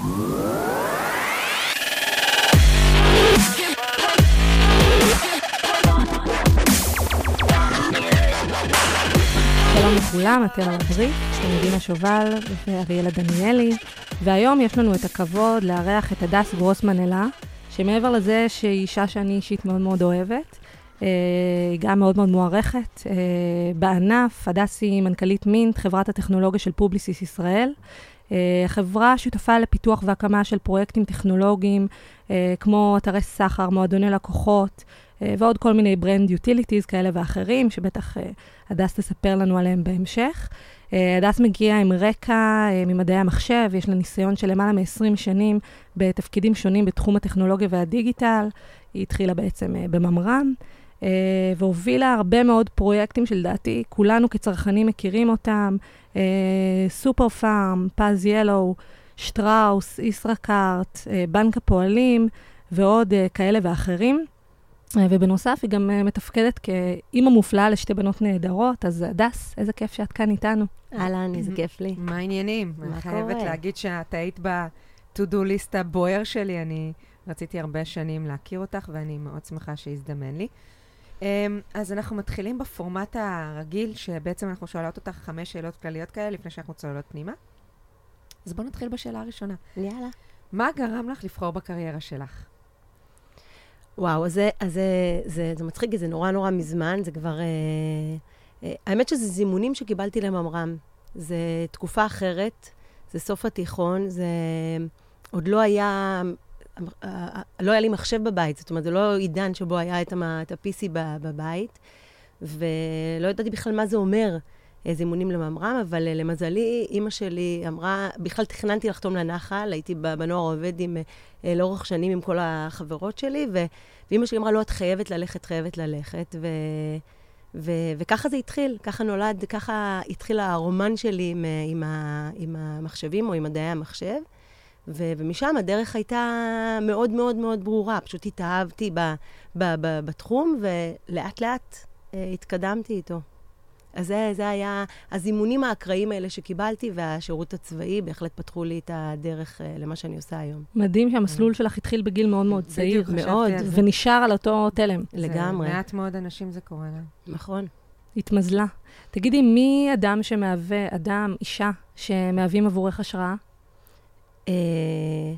שלום לכולם, אתם על הבריף, אני דינה שובל ואריאלה דניאלי, והיום יש לנו את הכבוד לארח את הדס גרוסמן אלה, שמעבר לזה שהיא אישה שאני אישית מאוד מאוד אוהבת, אה, היא גם מאוד מאוד מוערכת אה, בענף. הדס היא מנכ"לית Mint, חברת הטכנולוגיה של Publicis ישראל. אה, חברה שותפה לפיתוח והקמה של פרויקטים טכנולוגיים, כמו אתרי סחר, מועדוני לקוחות, ועוד כל מיני brand utilities כאלה ואחרים, שבטח הדס תספר לנו עליהם בהמשך. הדס מגיעה עם רקע ממדעי המחשב, יש לה ניסיון של למעלה מ-20 שנים בתפקידים שונים בתחום הטכנולוגיה והדיגיטל. היא התחילה בעצם בממר"ם. והובילה הרבה מאוד פרויקטים שלדעתי כולנו כצרכנים מכירים אותם, סופר פארם, פז ילו, שטראוס, ישראכרט, בנק הפועלים ועוד uh, כאלה ואחרים. Uh, ובנוסף, היא גם uh, מתפקדת כאימא מופלאה לשתי בנות נהדרות, אז הדס, איזה כיף שאת כאן איתנו. אהלן, איזה כיף לי. מה העניינים? מה קורה? אני חייבת להגיד שאת היית ב-to-do list הבוער שלי, אני רציתי הרבה שנים להכיר אותך, ואני מאוד שמחה שהזדמן לי. אמ, אז אנחנו מתחילים בפורמט הרגיל, שבעצם אנחנו שואלות אותך חמש שאלות כלליות כאלה לפני שאנחנו צוללות פנימה. אז בואו נתחיל בשאלה הראשונה. יאללה. מה גרם לך לבחור בקריירה שלך? וואו, אז זה, אז זה, זה, זה מצחיק, זה נורא נורא מזמן, זה כבר... אה, אה, האמת שזה זימונים שקיבלתי לממר"ם. זה תקופה אחרת, זה סוף התיכון, זה עוד לא היה לא היה לי מחשב בבית, זאת אומרת, זה לא עידן שבו היה את ה-PC בבית, ולא ידעתי בכלל מה זה אומר. איזה אימונים לממר"ם, אבל אה, למזלי, אימא שלי אמרה, בכלל תכננתי לחתום לנחל, הייתי בנוער עובד עם, אה, לאורך שנים עם כל החברות שלי, ו, ואימא שלי אמרה, לא, את חייבת ללכת, חייבת ללכת, ו, ו, וככה זה התחיל, ככה נולד, ככה התחיל הרומן שלי עם, אה, עם, ה, עם המחשבים או עם מדעי המחשב. ו- ומשם הדרך הייתה מאוד מאוד מאוד ברורה. פשוט התאהבתי ב- ב- ב- בתחום, ולאט לאט אה, התקדמתי איתו. אז זה, זה היה, הזימונים האקראיים האלה שקיבלתי, והשירות הצבאי בהחלט פתחו לי את הדרך אה, למה שאני עושה היום. מדהים שהמסלול שלך התחיל בגיל מאוד מאוד צעיר. מאוד. ונשאר על אותו תלם. לגמרי. מעט מאוד אנשים זה קורה להם. נכון. התמזלה. תגידי, מי אדם שמהווה, אדם, אישה, שמהווים עבורך השראה? אה,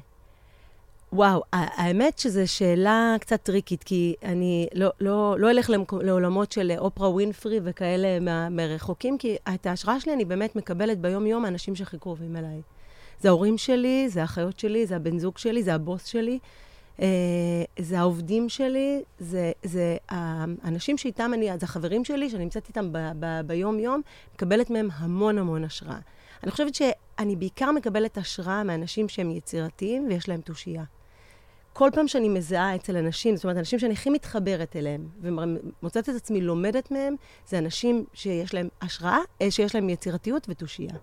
וואו, האמת שזו שאלה קצת טריקית, כי אני לא, לא, לא אלך לעולמות של אופרה ווינפרי וכאלה מרחוקים, כי את ההשראה שלי אני באמת מקבלת ביום-יום האנשים שהכי קרובים אליי. זה ההורים שלי, זה האחיות שלי, זה הבן זוג שלי, זה הבוס שלי, אה, זה העובדים שלי, זה, זה האנשים שאיתם אני, זה החברים שלי, שאני נמצאת איתם ביום-יום, מקבלת מהם המון המון השראה. אני חושבת שאני בעיקר מקבלת השראה מאנשים שהם יצירתיים ויש להם תושייה. כל פעם שאני מזהה אצל אנשים, זאת אומרת, אנשים שאני הכי מתחברת אליהם, ומוצאת את עצמי לומדת מהם, זה אנשים שיש להם השראה, אה, שיש להם יצירתיות ותושייה.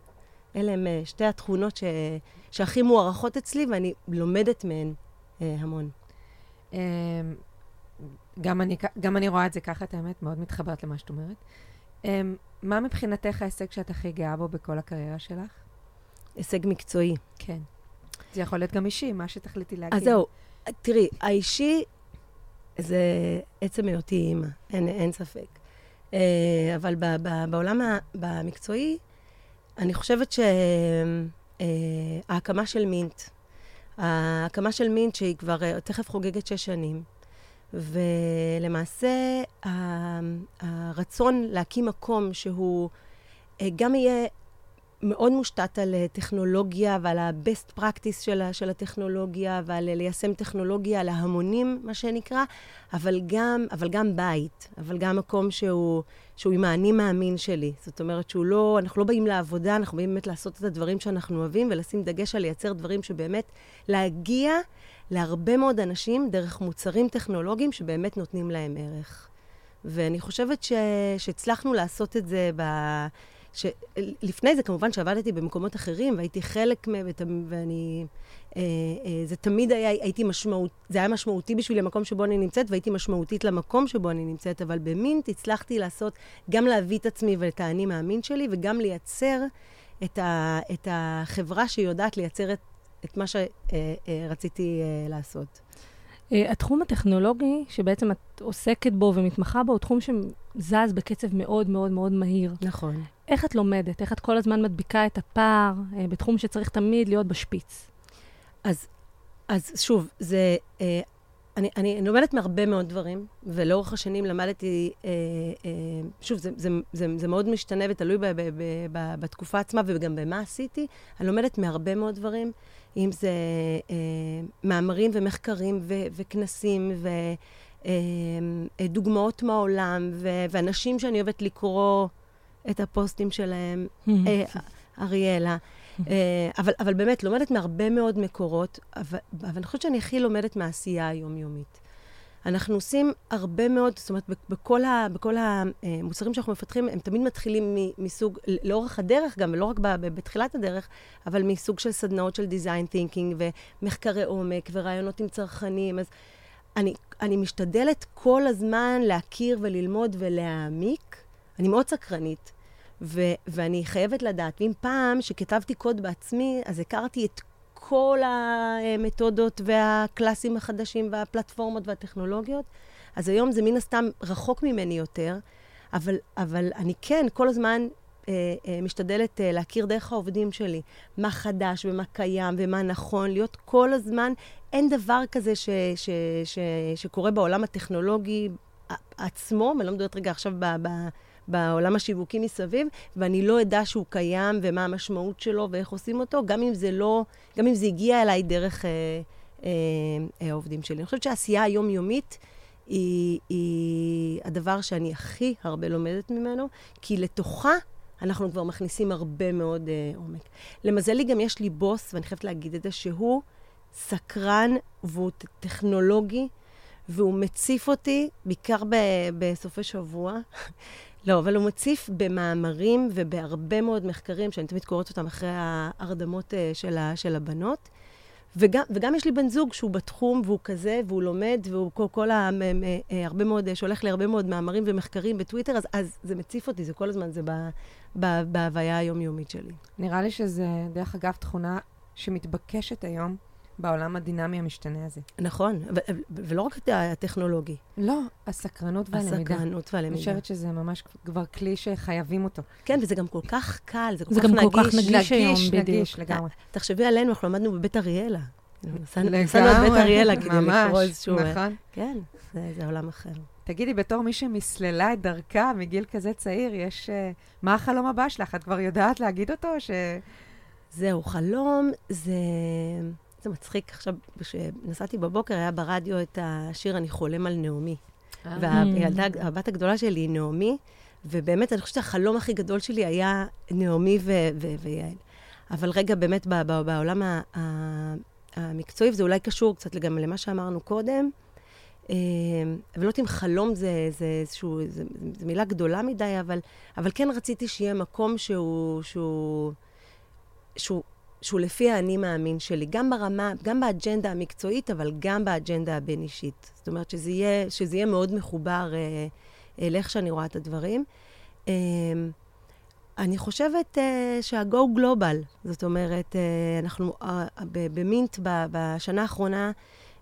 אלה הם אה, שתי התכונות ש... שהכי מוערכות אצלי, ואני לומדת מהן אה, המון. אמ, גם אני, גם אני רואה את זה ככה, את האמת, מאוד מתחברת למה שאת אומרת. אמ, מה מבחינתך ההישג שאת הכי גאה בו בכל הקריירה שלך? הישג מקצועי. כן. זה יכול להיות גם אישי, מה שתחליטי להגיד. אז זהו, תראי, האישי זה עצם היותי אימא, אין, אין ספק. אה, אבל ב, ב, בעולם המקצועי, אני חושבת שההקמה אה, של מינט, ההקמה של מינט, שהיא כבר אה, תכף חוגגת שש שנים, ולמעשה הרצון להקים מקום שהוא גם יהיה מאוד מושתת על טכנולוגיה ועל ה-best practice של, של הטכנולוגיה ועל ליישם טכנולוגיה להמונים, מה שנקרא, אבל גם, אבל גם בית, אבל גם מקום שהוא, שהוא עם האני מאמין שלי. זאת אומרת שהוא לא, אנחנו לא באים לעבודה, אנחנו באים באמת לעשות את הדברים שאנחנו אוהבים ולשים דגש על לייצר דברים שבאמת להגיע להרבה מאוד אנשים דרך מוצרים טכנולוגיים שבאמת נותנים להם ערך. ואני חושבת ש... שהצלחנו לעשות את זה ב... לפני זה, כמובן שעבדתי במקומות אחרים, והייתי חלק מהם, ואני... אה, אה, זה תמיד היה, הייתי משמעות, זה היה משמעותי בשביל המקום שבו אני נמצאת, והייתי משמעותית למקום שבו אני נמצאת, אבל במינט הצלחתי לעשות, גם להביא את עצמי ואת האני מאמין שלי, וגם לייצר את, ה, את החברה שיודעת לייצר את את מה שרציתי לעשות. התחום הטכנולוגי, שבעצם את עוסקת בו ומתמחה בו, הוא תחום שזז בקצב מאוד מאוד מאוד מהיר. נכון. איך את לומדת? איך את כל הזמן מדביקה את הפער בתחום שצריך תמיד להיות בשפיץ? אז, אז שוב, זה... אני, אני, אני לומדת מהרבה מאוד דברים, ולאורך השנים למדתי, אה, אה, שוב, זה, זה, זה, זה מאוד משתנה ותלוי ב, ב, ב, ב, בתקופה עצמה וגם במה עשיתי. אני לומדת מהרבה מאוד דברים, אם זה אה, מאמרים ומחקרים ו, וכנסים ודוגמאות אה, מהעולם, ו, ואנשים שאני אוהבת לקרוא את הפוסטים שלהם, אה, אריאלה. אה, אבל, אבל באמת, לומדת מהרבה מאוד מקורות, אבל, אבל אני חושבת שאני הכי לומדת מהעשייה היומיומית. אנחנו עושים הרבה מאוד, זאת אומרת, בכל, ה, בכל המוצרים שאנחנו מפתחים, הם תמיד מתחילים מסוג, לאורך הדרך גם, ולא רק בתחילת הדרך, אבל מסוג של סדנאות של design thinking ומחקרי עומק ורעיונות עם צרכנים. אז אני, אני משתדלת כל הזמן להכיר וללמוד ולהעמיק. אני מאוד סקרנית. ו- ואני חייבת לדעת, ואם פעם שכתבתי קוד בעצמי, אז הכרתי את כל המתודות והקלאסים החדשים והפלטפורמות והטכנולוגיות, אז היום זה מן הסתם רחוק ממני יותר, אבל, אבל אני כן כל הזמן אה, אה, משתדלת אה, להכיר דרך העובדים שלי, מה חדש ומה קיים ומה נכון, להיות כל הזמן, אין דבר כזה ש, ש, ש, שקורה בעולם הטכנולוגי עצמו, ואני לא מדברת רגע עכשיו ב... ב בעולם השיווקי מסביב, ואני לא אדע שהוא קיים ומה המשמעות שלו ואיך עושים אותו, גם אם זה לא, גם אם זה הגיע אליי דרך אה, אה, אה, העובדים שלי. אני חושבת שהעשייה היומיומית היא, היא הדבר שאני הכי הרבה לומדת ממנו, כי לתוכה אנחנו כבר מכניסים הרבה מאוד אה, עומק. למזלי גם יש לי בוס, ואני חייבת להגיד את זה, שהוא סקרן והוא טכנולוגי. והוא מציף אותי, בעיקר בסופי שבוע, לא, אבל הוא מציף במאמרים ובהרבה מאוד מחקרים, שאני תמיד קוראת אותם אחרי ההרדמות uh, של, ה, של הבנות. וגם, וגם יש לי בן זוג שהוא בתחום, והוא כזה, והוא לומד, והוא כל, כל ה... אה, הרבה מאוד, שולח לי הרבה מאוד מאמרים ומחקרים בטוויטר, אז, אז זה מציף אותי, זה כל הזמן, זה בהוויה היומיומית שלי. נראה לי שזה, דרך אגב, תכונה שמתבקשת היום בעולם הדינמי המשתנה הזה. נכון, ו- ולא רק הטכנולוגי. לא, הסקרנות והלמידה. הסקרנות והלמידה. אני חושבת שזה ממש כבר כלי שחייבים אותו. כן, וזה גם כל כך קל, זה כל זה כך נגיש. זה גם כל כך נגיש היום, בדיוק. נגיש, נגיש, לגמרי. תחשבי עלינו, אנחנו למדנו בבית אריאלה. לגמרי. נסענו את בית אריאלה כדי לקרוא איזשהו... נכון. כן, זה, זה עולם אחר. תגידי, בתור מי שמסללה את דרכה מגיל כזה צעיר, יש... Uh, מה החלום הבא שלך? את כבר יודעת להגיד אותו, ש... זהו, חלום זה... זה מצחיק, עכשיו, כשנסעתי בבוקר, היה ברדיו את השיר "אני חולם על נעמי". אה. והילדה, הבת הגדולה שלי היא נעמי, ובאמת, אני חושבת שהחלום הכי גדול שלי היה נעמי ויעל. אבל רגע, באמת, בעולם המקצועי, וזה אולי קשור קצת גם למה שאמרנו קודם, אה, ולא יודעת אם חלום זה, זה איזשהו, זו מילה גדולה מדי, אבל, אבל כן רציתי שיהיה מקום שהוא, שהוא, שהוא שהוא לפי האני מאמין שלי, גם ברמה, גם באג'נדה המקצועית, אבל גם באג'נדה הבין-אישית. זאת אומרת, שזה יהיה, שזה יהיה מאוד מחובר אה, לאיך שאני רואה את הדברים. אה, אני חושבת אה, שה-go global, זאת אומרת, אה, אנחנו אה, במינט ב, בשנה האחרונה,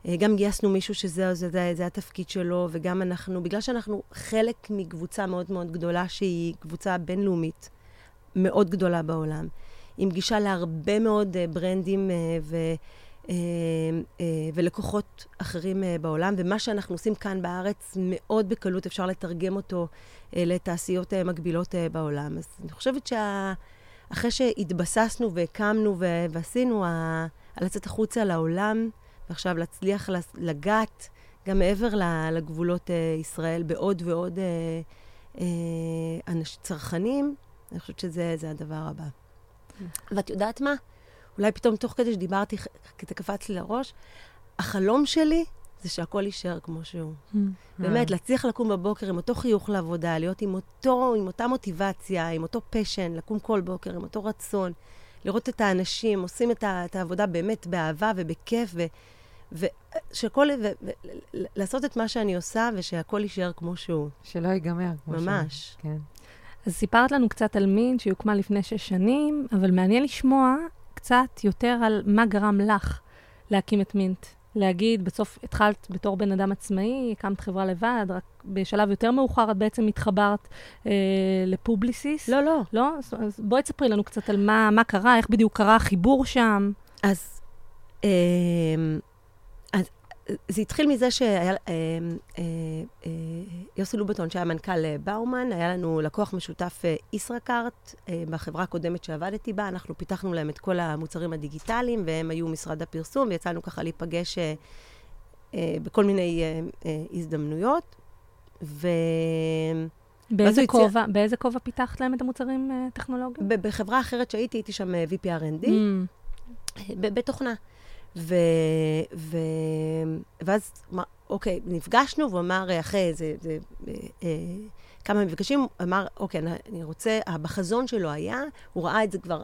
אה, גם גייסנו מישהו שזה זה, זה, זה התפקיד שלו, וגם אנחנו, בגלל שאנחנו חלק מקבוצה מאוד מאוד גדולה, שהיא קבוצה בינלאומית, מאוד גדולה בעולם. עם גישה להרבה מאוד uh, ברנדים uh, ו, uh, ולקוחות אחרים בעולם, ומה שאנחנו עושים כאן בארץ, מאוד בקלות אפשר לתרגם אותו לתעשיות מקבילות בעולם. אז אני חושבת שאחרי שהתבססנו והקמנו ו- ועשינו, ה- לצאת החוצה לעולם, ועכשיו להצליח לגעת גם מעבר לגבולות ישראל בעוד ועוד צרכנים, אני חושבת שזה הדבר הבא. ואת יודעת מה? אולי פתאום תוך כדי שדיברתי, זה קפץ לי לראש, החלום שלי זה שהכל יישאר כמו שהוא. Mm. באמת, להצליח לקום בבוקר עם אותו חיוך לעבודה, להיות עם, אותו, עם אותה מוטיבציה, עם אותו פשן, לקום כל בוקר, עם אותו רצון, לראות את האנשים עושים את, ה, את העבודה באמת באהבה ובכיף, ו, ושכל, ו, ו, לעשות את מה שאני עושה, ושהכול יישאר כמו שהוא. שלא ייגמר כמו שהוא. ממש. כן. אז סיפרת לנו קצת על מין שהיא הוקמה לפני שש שנים, אבל מעניין לשמוע קצת יותר על מה גרם לך להקים את מינט. להגיד, בסוף התחלת בתור בן אדם עצמאי, הקמת חברה לבד, רק בשלב יותר מאוחר את בעצם התחברת אה, לפובליסיס. לא, לא. לא? אז בואי תספרי לנו קצת על מה, מה קרה, איך בדיוק קרה החיבור שם. אז, אה, אז זה התחיל מזה שהיה, אה, אה, אה, יוסי לובטון, שהיה מנכ"ל באומן, היה לנו לקוח משותף ישראכרט, בחברה הקודמת שעבדתי בה, אנחנו פיתחנו להם את כל המוצרים הדיגיטליים, והם היו משרד הפרסום, ויצאנו ככה להיפגש בכל מיני הזדמנויות. ו... באיזה כובע, יצא... באיזה כובע פיתחת להם את המוצרים uh, טכנולוגיים? בחברה אחרת שהייתי, הייתי שם VP R&D, mm. בתוכנה. ו, ו, ואז, אוקיי, נפגשנו, והוא אמר, אחרי איזה, זה, אה, אה, כמה מפגשים, אמר, אוקיי, אני, רוצה, בחזון שלו היה, הוא ראה את זה כבר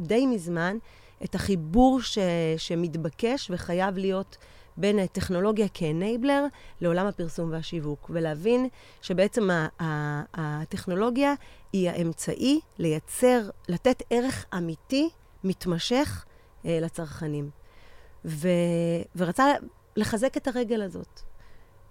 די מזמן, את החיבור ש, שמתבקש וחייב להיות בין הטכנולוגיה כאנייבלר לעולם הפרסום והשיווק, ולהבין שבעצם הטכנולוגיה היא האמצעי לייצר, לתת ערך אמיתי, מתמשך, אה, לצרכנים. ו... ורצה לחזק את הרגל הזאת.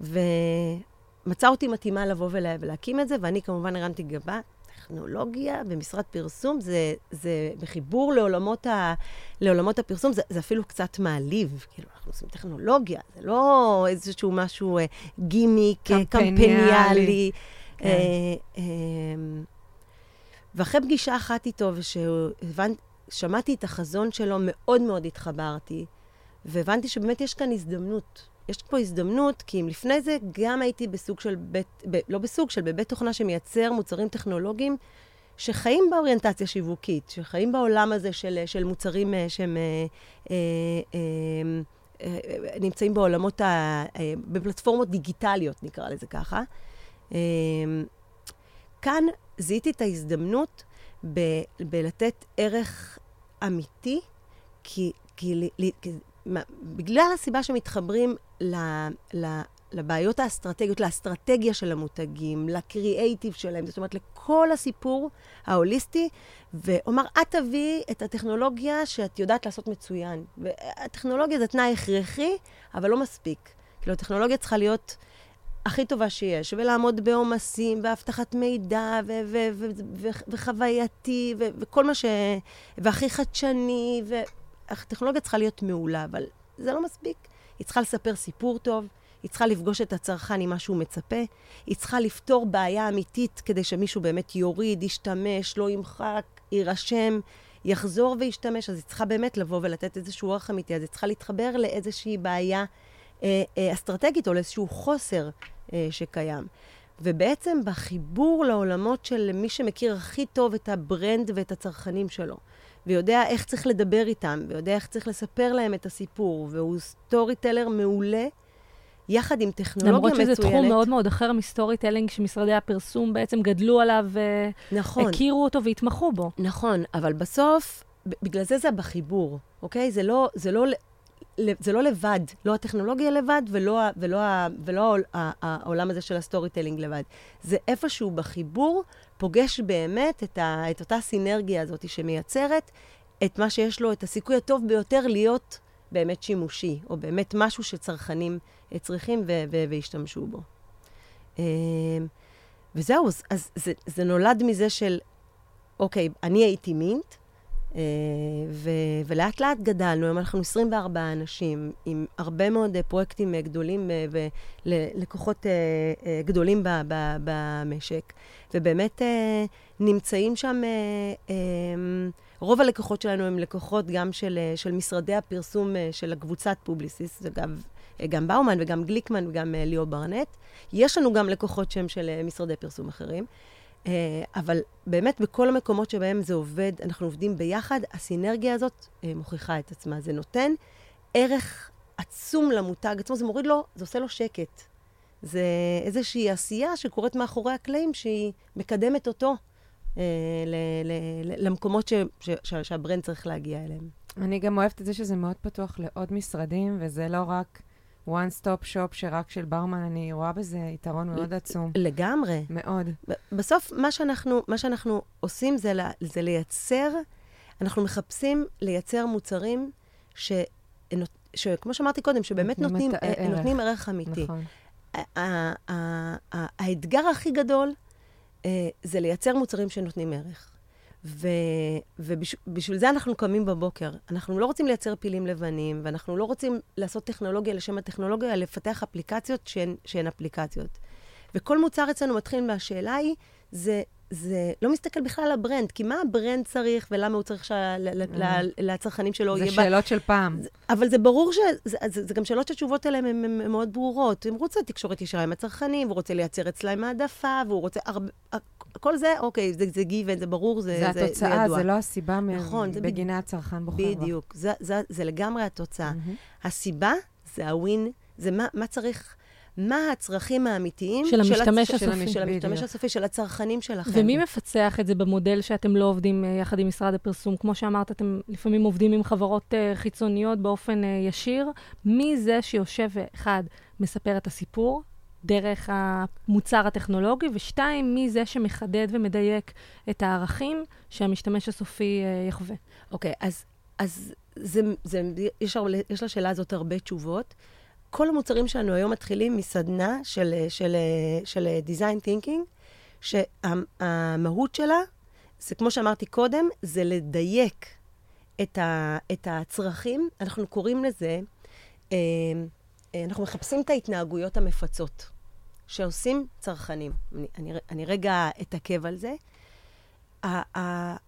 ומצא אותי מתאימה לבוא ולה... ולהקים את זה, ואני כמובן הרמתי גבה. טכנולוגיה ומשרד פרסום, זה, זה בחיבור לעולמות, ה, לעולמות הפרסום, זה, זה אפילו קצת מעליב. כאילו, אנחנו עושים טכנולוגיה, זה לא איזשהו משהו אה, גימיק, אה, קמפניאלי. כן. אה, אה, ואחרי פגישה אחת איתו, וששמעתי את החזון שלו, מאוד מאוד התחברתי. והבנתי שבאמת יש כאן הזדמנות. יש פה הזדמנות, כי אם לפני זה גם הייתי בסוג של בית, ב, לא בסוג של, בבית תוכנה שמייצר מוצרים טכנולוגיים שחיים באוריינטציה שיווקית, שחיים בעולם הזה של, של מוצרים אה, שהם אה, אה, אה, אה, נמצאים בעולמות, ה, אה, בפלטפורמות דיגיטליות, נקרא לזה ככה. כאן זיהיתי את ההזדמנות ב, בלתת ערך אמיתי, כי, כי בגלל הסיבה שמתחברים ל, ל, לבעיות האסטרטגיות, לאסטרטגיה של המותגים, לקריאייטיב שלהם, זאת אומרת, לכל הסיפור ההוליסטי, ואומר, את תביאי את הטכנולוגיה שאת יודעת לעשות מצוין. והטכנולוגיה זה תנאי הכרחי, אבל לא מספיק. כאילו, הטכנולוגיה צריכה להיות הכי טובה שיש, ולעמוד בעומסים, ואבטחת מידע, ו- ו- ו- ו- וחווייתי, ו- וכל מה ש... והכי חדשני, ו... הטכנולוגיה צריכה להיות מעולה, אבל זה לא מספיק. היא צריכה לספר סיפור טוב, היא צריכה לפגוש את הצרכן עם מה שהוא מצפה, היא צריכה לפתור בעיה אמיתית כדי שמישהו באמת יוריד, ישתמש, לא ימחק, יירשם, יחזור וישתמש, אז היא צריכה באמת לבוא ולתת איזשהו ערך אמיתי, אז היא צריכה להתחבר לאיזושהי בעיה אה, אה, אסטרטגית או לאיזשהו חוסר אה, שקיים. ובעצם בחיבור לעולמות של מי שמכיר הכי טוב את ה brand ואת הצרכנים שלו, ויודע איך צריך לדבר איתם, ויודע איך צריך לספר להם את הסיפור, והוא story teller מעולה, יחד עם טכנולוגיה מצוינת. למרות שזה תחום מאוד מאוד אחר מ story telling, שמשרדי הפרסום בעצם גדלו עליו, נכון. הכירו אותו והתמחו בו. נכון, אבל בסוף, בגלל זה זה בחיבור, אוקיי? זה לא, זה לא זה לא לבד, לא הטכנולוגיה לבד ולא, ולא, ולא העולם הזה של ה story telling לבד. זה איפשהו בחיבור פוגש באמת את, ה, את אותה סינרגיה הזאת שמייצרת את מה שיש לו, את הסיכוי הטוב ביותר להיות באמת שימושי, או באמת משהו שצרכנים צריכים ו- ו- וישתמשו בו. אמ, וזהו, אז זה, זה נולד מזה של, אוקיי, אני הייתי מינט, אה, ו, ולאט לאט גדלנו, היום אנחנו 24 אנשים, עם הרבה מאוד אה, פרויקטים אה, גדולים ולקוחות גדולים ב, ב, במשק, ובאמת נמצאים שם, רוב הלקוחות שלנו הם לקוחות גם של, של משרדי הפרסום של הקבוצת פובליסיס, אגב, גם באומן וגם גליקמן וגם ליאור ברנט. יש לנו גם לקוחות שהם של משרדי פרסום אחרים. אה, אבל באמת, בכל המקומות שבהם זה עובד, אנחנו עובדים ביחד, הסינרגיה הזאת אה, מוכיחה את עצמה. זה נותן ערך עצום למותג עצמו, זה מוריד לו, זה עושה לו שקט. זה איזושהי עשייה שקורית מאחורי הקלעים, שהיא מקדמת אותו אה, למקומות שהברנד צריך להגיע אליהם. אני גם אוהבת את זה שזה מאוד פתוח לעוד משרדים, וזה לא רק... one stop shop שרק של ברמן, אני רואה בזה יתרון מאוד עצום. לגמרי. מאוד. בסוף, מה שאנחנו, מה שאנחנו עושים זה, זה לייצר, אנחנו מחפשים לייצר מוצרים ש... שכמו שאמרתי קודם, שבאמת נותנים, נותנים, ערך. נותנים ערך אמיתי. נכון. האתגר הכי גדול זה לייצר מוצרים שנותנים ערך. ו, ובשביל זה אנחנו קמים בבוקר. אנחנו לא רוצים לייצר פילים לבנים, ואנחנו לא רוצים לעשות טכנולוגיה לשם הטכנולוגיה, לפתח אפליקציות שהן, שהן אפליקציות. וכל מוצר אצלנו מתחיל מהשאלה היא, זה, זה לא מסתכל בכלל על ה brand, כי מה ה brand צריך ולמה הוא צריך שלצרכנים שלו יהיה... זה שאלות. של פעם. אבל זה ברור ש... זה, גם שאלות שהתשובות עליהן הן מאוד ברורות. הם רוצים תקשורת ישרה עם הצרכנים, והוא רוצה לייצר אצלם העדפה, והוא רוצה... כל זה, אוקיי, זה, זה given, זה ברור, זה, זה, זה, התוצאה, זה ידוע. זה לא הסיבה נכון, בגינה ב... הצרכן בוחר בה. בדיוק, זה, זה, זה לגמרי התוצאה. Mm-hmm. הסיבה זה ה win, זה מה, מה צריך... מה הצרכים האמיתיים של המשתמש הסופי. של, של המשתמש הסופי, של הצרכנים שלכם. ומי מפצח את זה במודל שאתם לא עובדים uh, יחד עם משרד הפרסום? כמו שאמרת, אתם לפעמים עובדים עם חברות uh, חיצוניות באופן uh, ישיר. מי זה שיושב ואחד, מספר את הסיפור, דרך המוצר הטכנולוגי, ושתיים, מי זה שמחדד ומדייק את הערכים שהמשתמש הסופי uh, יחווה. אוקיי, okay, אז, אז זה, זה, יש, יש לשאלה הזאת הרבה תשובות. כל המוצרים שלנו היום מתחילים מסדנה של, של, של design thinking, שהמהות שלה, זה כמו שאמרתי קודם, זה לדייק את, ה, את הצרכים. אנחנו קוראים לזה, אה, אה, אנחנו מחפשים את ההתנהגויות המפצות שעושים צרכנים. אני, אני, אני רגע אתעכב על זה.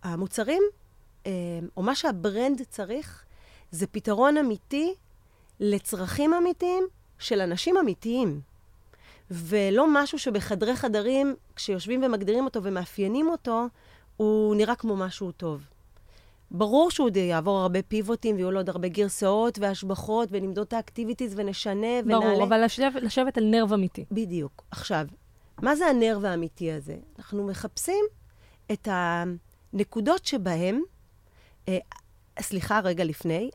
המוצרים, אה, או מה שה brand צריך, זה פתרון אמיתי לצרכים אמיתיים של אנשים אמיתיים. ולא משהו שבחדרי חדרים, כשיושבים ומגדירים אותו ומאפיינים אותו, הוא נראה כמו משהו טוב. ברור שהוא יעבור הרבה פיבוטים ויהיו לו עוד הרבה גרסאות והשבחות ונמדוד את ה activities ונשנה ונעלה. ברור, אבל לשבת, לשבת על nerve אמיתי. בדיוק. עכשיו, מה זה ה nerve האמיתי הזה? אנחנו מחפשים את הנקודות שבהן, אה, סליחה, רגע לפני,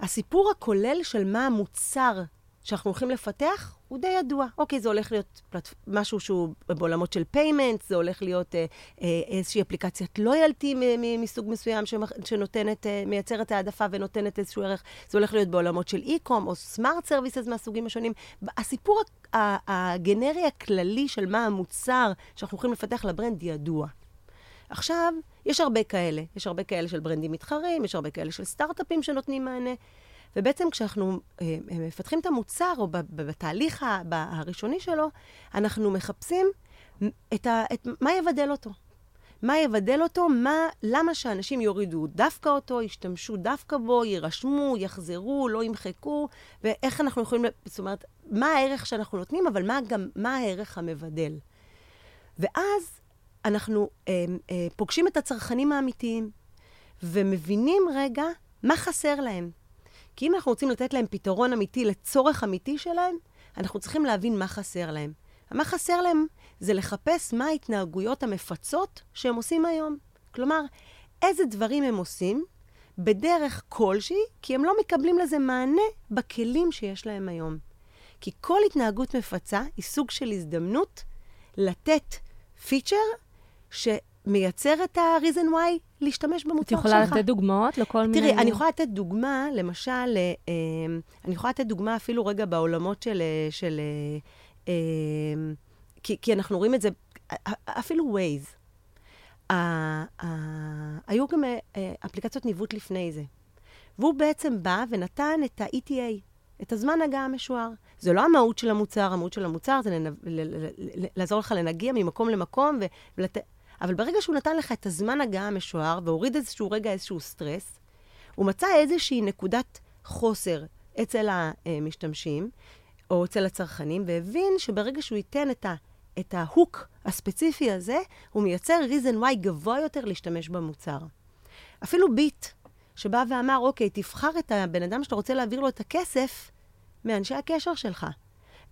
הסיפור הכולל של מה המוצר שאנחנו הולכים לפתח הוא די ידוע. אוקיי, זה הולך להיות פלט... משהו שהוא בעולמות של payment, זה הולך להיות אה, אה, איזושהי אפליקציית loyalty מסוג מסוים שנותנת, אה, מייצרת העדפה ונותנת איזשהו ערך. זה הולך להיות בעולמות של e-com או smart services מהסוגים השונים. הסיפור הגנרי הכללי של מה המוצר שאנחנו הולכים לפתח לברנד ידוע. עכשיו, יש הרבה כאלה. יש הרבה כאלה של ברנדים מתחרים, יש הרבה כאלה של סטארט-אפים שנותנים מענה. ובעצם כשאנחנו אה, אה מפתחים את המוצר, או בתהליך הראשוני שלו, אנחנו מחפשים את ה, את, מה יבדל אותו. מה יבדל אותו, מה, למה שאנשים יורידו דווקא אותו, ישתמשו דווקא בו, יירשמו, יחזרו, לא ימחקו, ואיך אנחנו יכולים, זאת אומרת, מה הערך שאנחנו נותנים, אבל מה גם, מה הערך המבדל. ואז אנחנו אה, אה, פוגשים את הצרכנים האמיתיים, ומבינים רגע מה חסר להם. כי אם אנחנו רוצים לתת להם פתרון אמיתי לצורך אמיתי שלהם, אנחנו צריכים להבין מה חסר להם. מה חסר להם זה לחפש מה ההתנהגויות המפצות שהם עושים היום. כלומר, איזה דברים הם עושים בדרך כלשהי, כי הם לא מקבלים לזה מענה בכלים שיש להם היום. כי כל התנהגות מפצה היא סוג של הזדמנות לתת פיצ'ר שמייצר את ה-reason why להשתמש במוצר שלך. את יכולה לתת דוגמאות לכל תראי, מיני... תראי, אני יכולה לתת דוגמה, למשל, אה, אני יכולה לתת דוגמה אפילו רגע בעולמות של... אה, של אה, כי, כי אנחנו רואים את זה, אפילו Waze. היו גם אפליקציות ניווט לפני זה. והוא בעצם בא ונתן את ה-ETA, את הזמן הגעה המשוער. זה לא המהות של המוצר, המהות של המוצר זה. לעזור לך לנגיע ממקום למקום ולת... אבל ברגע שהוא נתן לך את הזמן הגעה המשוער והוריד איזשהו רגע איזשהו סטרס, הוא מצא איזושהי נקודת חוסר אצל המשתמשים או אצל הצרכנים, והבין שברגע שהוא ייתן את, ה, את ה hook הספציפי הזה, הוא מייצר reason why גבוה יותר להשתמש במוצר. אפילו ביט, שבא ואמר, אוקיי, תבחר את הבן אדם שאתה רוצה להעביר לו את הכסף מאנשי הקשר שלך.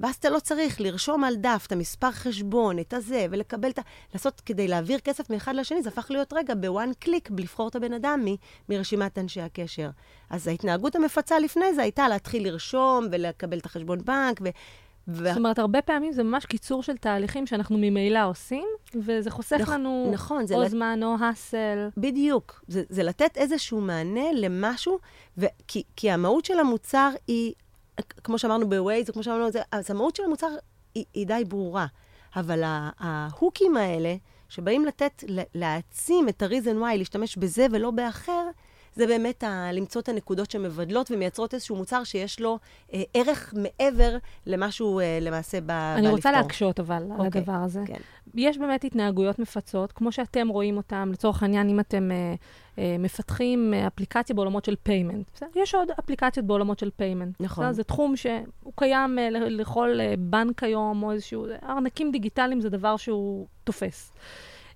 ואז אתה לא צריך לרשום על דף את המספר חשבון, את הזה, ולקבל את ה... לעשות, כדי להעביר כסף מאחד לשני, זה הפך להיות רגע ב one click, לבחור את הבן אדם מ, מרשימת אנשי הקשר. אז ההתנהגות המפצה לפני זה הייתה להתחיל לרשום ולקבל את החשבון בנק, ו... ו... זאת אומרת, הרבה פעמים זה ממש קיצור של תהליכים שאנחנו ממילא עושים, וזה חוסך נכ... לנו נכון, או לת... זמן או האסל. בדיוק. זה, זה לתת איזשהו מענה למשהו, ו... כי, כי המהות של המוצר היא, כמו שאמרנו בווייז, כמו שאמרנו, זה, אז המהות של המוצר היא, היא די ברורה. אבל ההוקים האלה, שבאים לתת, להעצים את ה-reason why, להשתמש בזה ולא באחר, זה באמת ה- למצוא את הנקודות שמבדלות ומייצרות איזשהו מוצר שיש לו אה, ערך מעבר למה שהוא אה, למעשה בא, אני רוצה להקשות אבל okay. על אוקיי, הדבר הזה. כן. יש באמת התנהגויות מפצות, כמו שאתם רואים אותן, לצורך העניין, אם אתם אה, אה, מפתחים אה, אפליקציה בעולמות של payment. בסדר? יש עוד אפליקציות בעולמות של payment. נכון. בסדר? זה תחום שהוא קיים אה, לכל אה, בנק היום, או איזשהו... ארנקים דיגיטליים זה דבר שהוא תופס.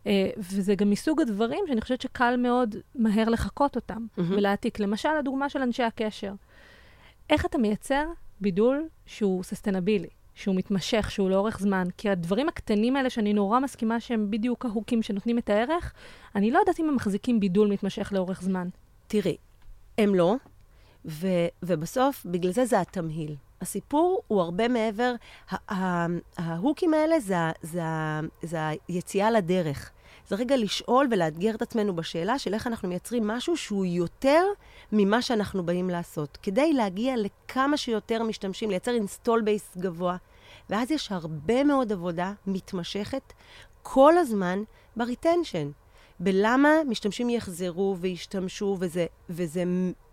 Uh, וזה גם מסוג הדברים שאני חושבת שקל מאוד מהר לחקות אותם mm-hmm. ולהעתיק. למשל, הדוגמה של אנשי הקשר. איך אתה מייצר בידול שהוא ססטנבילי, שהוא מתמשך, שהוא לאורך זמן? כי הדברים הקטנים האלה, שאני נורא מסכימה שהם בדיוק ההוקים שנותנים את הערך, אני לא יודעת אם הם מחזיקים בידול מתמשך לאורך זמן. תראי, הם לא, ו- ובסוף, בגלל זה זה התמהיל. הסיפור הוא הרבה מעבר, ההוקים האלה זה, זה, זה היציאה לדרך. זה רגע לשאול ולאתגר את עצמנו בשאלה של איך אנחנו מייצרים משהו שהוא יותר ממה שאנחנו באים לעשות. כדי להגיע לכמה שיותר משתמשים, לייצר install base גבוה. ואז יש הרבה מאוד עבודה מתמשכת כל הזמן ב retention. בלמה משתמשים יחזרו וישתמשו, וזה, וזה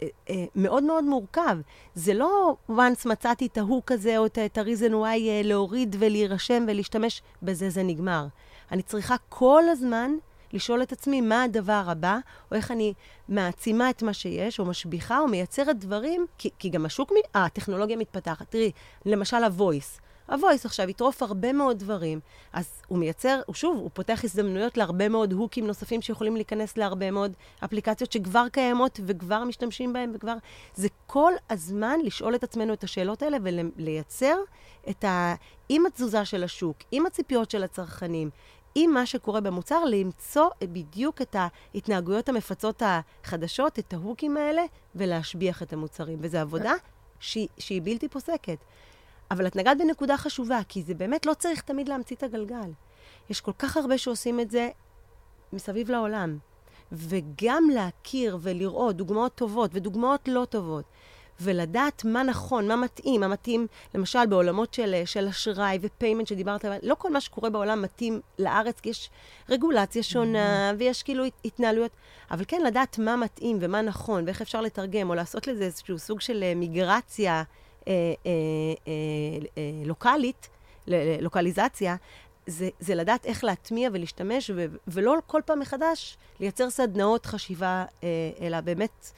אה, אה, מאוד מאוד מורכב. זה לא once מצאתי את ה hook הזה, או את ה-reason why אה, להוריד ולהירשם ולהשתמש, בזה זה נגמר. אני צריכה כל הזמן לשאול את עצמי מה הדבר הבא, או איך אני מעצימה את מה שיש, או משביחה, או מייצרת דברים, כי, כי גם השוק, הטכנולוגיה מתפתחת. תראי, למשל ה-voice. ה-voice עכשיו יטרוף הרבה מאוד דברים, אז הוא מייצר, הוא שוב, הוא פותח הזדמנויות להרבה מאוד הוקים נוספים שיכולים להיכנס להרבה מאוד אפליקציות שכבר קיימות וכבר משתמשים בהן וכבר... זה כל הזמן לשאול את עצמנו את השאלות האלה ולייצר את ה... עם התזוזה של השוק, עם הציפיות של הצרכנים, עם מה שקורה במוצר, למצוא בדיוק את ההתנהגויות המפצות החדשות, את ההוקים האלה, ולהשביח את המוצרים. וזו עבודה שהיא, שהיא בלתי פוסקת. אבל את נגעת בנקודה חשובה, כי זה באמת לא צריך תמיד להמציא את הגלגל. יש כל כך הרבה שעושים את זה מסביב לעולם. וגם להכיר ולראות דוגמאות טובות ודוגמאות לא טובות, ולדעת מה נכון, מה מתאים, מה מתאים, למשל בעולמות של, של אשראי ו payment שדיברת עליו, לא כל מה שקורה בעולם מתאים לארץ, כי יש רגולציה שונה, mm-hmm. ויש כאילו התנהלויות, אבל כן לדעת מה מתאים ומה נכון, ואיך אפשר לתרגם, או לעשות לזה איזשהו סוג של אה, מיגרציה. אה, אה, אה, לוקאלית, לוקליזציה, זה, זה לדעת איך להטמיע ולהשתמש, ו, ולא כל פעם מחדש לייצר סדנאות חשיבה, אלא באמת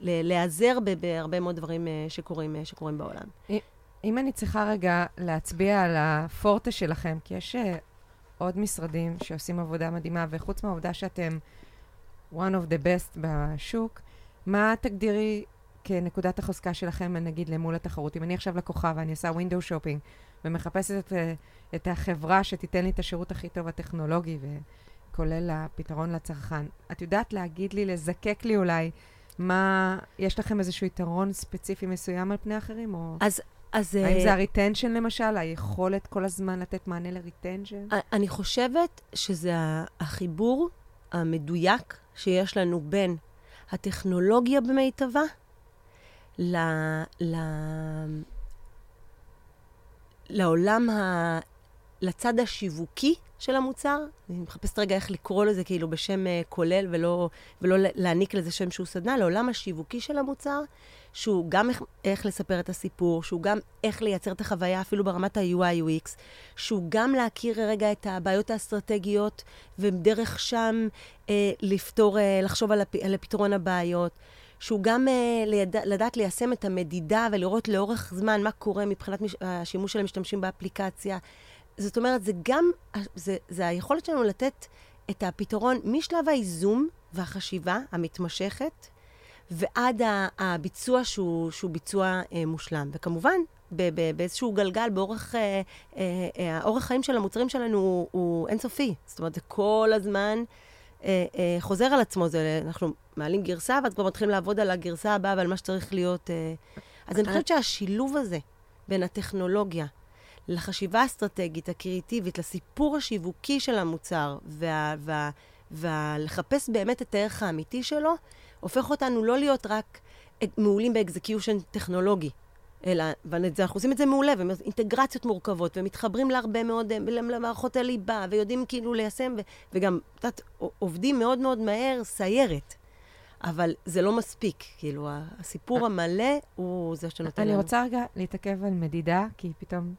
להיעזר בהרבה מאוד דברים שקורים, שקורים בעולם. אם אני צריכה רגע להצביע על הפורטה שלכם, כי יש עוד משרדים שעושים עבודה מדהימה, וחוץ מהעובדה שאתם one of the best בשוק, מה תגדירי כנקודת החוזקה שלכם, נגיד, למול התחרות. אם אני עכשיו לקוחה ואני עושה ווינדו שופינג ומחפשת את, אה, את החברה שתיתן לי את השירות הכי טוב הטכנולוגי, וכולל הפתרון לצרכן, את יודעת להגיד לי, לזקק לי אולי, מה, יש לכם איזשהו יתרון ספציפי מסוים על פני אחרים? או... אז... אז... האם זה ה retention למשל? היכולת כל הזמן לתת מענה ל retention? אני חושבת שזה החיבור המדויק שיש לנו בין הטכנולוגיה במיטבה ל, ל, לעולם, ה, לצד השיווקי של המוצר. אני מחפשת רגע איך לקרוא לזה כאילו בשם uh, כולל ולא, ולא להעניק לזה שם שהוא סדנה, לעולם השיווקי של המוצר, שהוא גם איך, איך לספר את הסיפור, שהוא גם איך לייצר את החוויה אפילו ברמת ה-UI/UX, שהוא גם להכיר רגע את הבעיות האסטרטגיות, ודרך שם uh, לפתור, uh, לחשוב על, הפ, על הפתרון הבעיות. שהוא גם uh, ליד, לדעת ליישם את המדידה ולראות לאורך זמן מה קורה מבחינת מש, השימוש של המשתמשים באפליקציה. זאת אומרת, זה גם, זה, זה היכולת שלנו לתת את הפתרון משלב הייזום והחשיבה המתמשכת, ועד הביצוע שהוא, שהוא ביצוע uh, מושלם. וכמובן, באיזשהו גלגל, באורך, אה, אה, אה, האורח חיים של המוצרים שלנו הוא, הוא אינסופי. זאת אומרת, זה כל הזמן אה, אה, חוזר על עצמו. זה, אנחנו מעלים גרסה, ואז כבר מתחילים לעבוד על הגרסה הבאה ועל מה שצריך להיות. אה... אז אני חושבת שהשילוב הזה בין הטכנולוגיה לחשיבה האסטרטגית, הקריאיטיבית, לסיפור השיווקי של המוצר, וה, וה, ולחפש באמת את הערך האמיתי שלו, הופך אותנו לא להיות רק מעולים באקזקיושן טכנולוגי, אלא, ואנחנו עושים את זה מעולה, ואינטגרציות מורכבות, ומתחברים להרבה מאוד, למערכות הליבה, ויודעים כאילו ליישם, ו, וגם, את יודעת, עובדים מאוד מאוד מהר, סיירת. אבל זה לא מספיק, כאילו, הסיפור אה. המלא הוא זה שנותן לנו. אני רוצה רגע להתעכב על מדידה, כי פתאום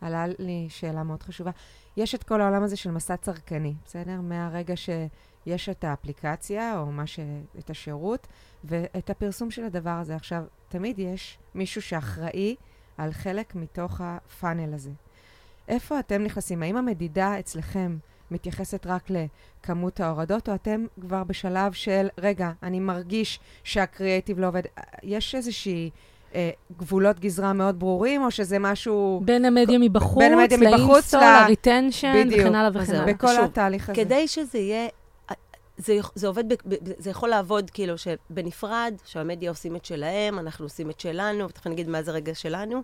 עלה לי שאלה מאוד חשובה. יש את כל העולם הזה של מסע צרכני, בסדר? מהרגע שיש את האפליקציה, או מה ש... את השירות, ואת הפרסום של הדבר הזה. עכשיו, תמיד יש מישהו שאחראי על חלק מתוך הפאנל הזה. איפה אתם נכנסים? האם המדידה אצלכם מתייחסת רק לכמות ההורדות, או אתם כבר בשלב של, רגע, אני מרגיש שהקריאייטיב לא עובד? יש איזושהי... אה, גבולות גזרה מאוד ברורים, או שזה משהו... בין המדיה מבחוץ, בין המדיה מבחוץ, ל install, ל retention, וכן הלאה וכן הלאה. בכל שוב, התהליך הזה. כדי שזה יהיה... זה, זה עובד, זה יכול לעבוד כאילו שבנפרד, שהמדיה עושים את שלהם, אנחנו עושים את שלנו, ותכף נגיד מה זה רגע שלנו.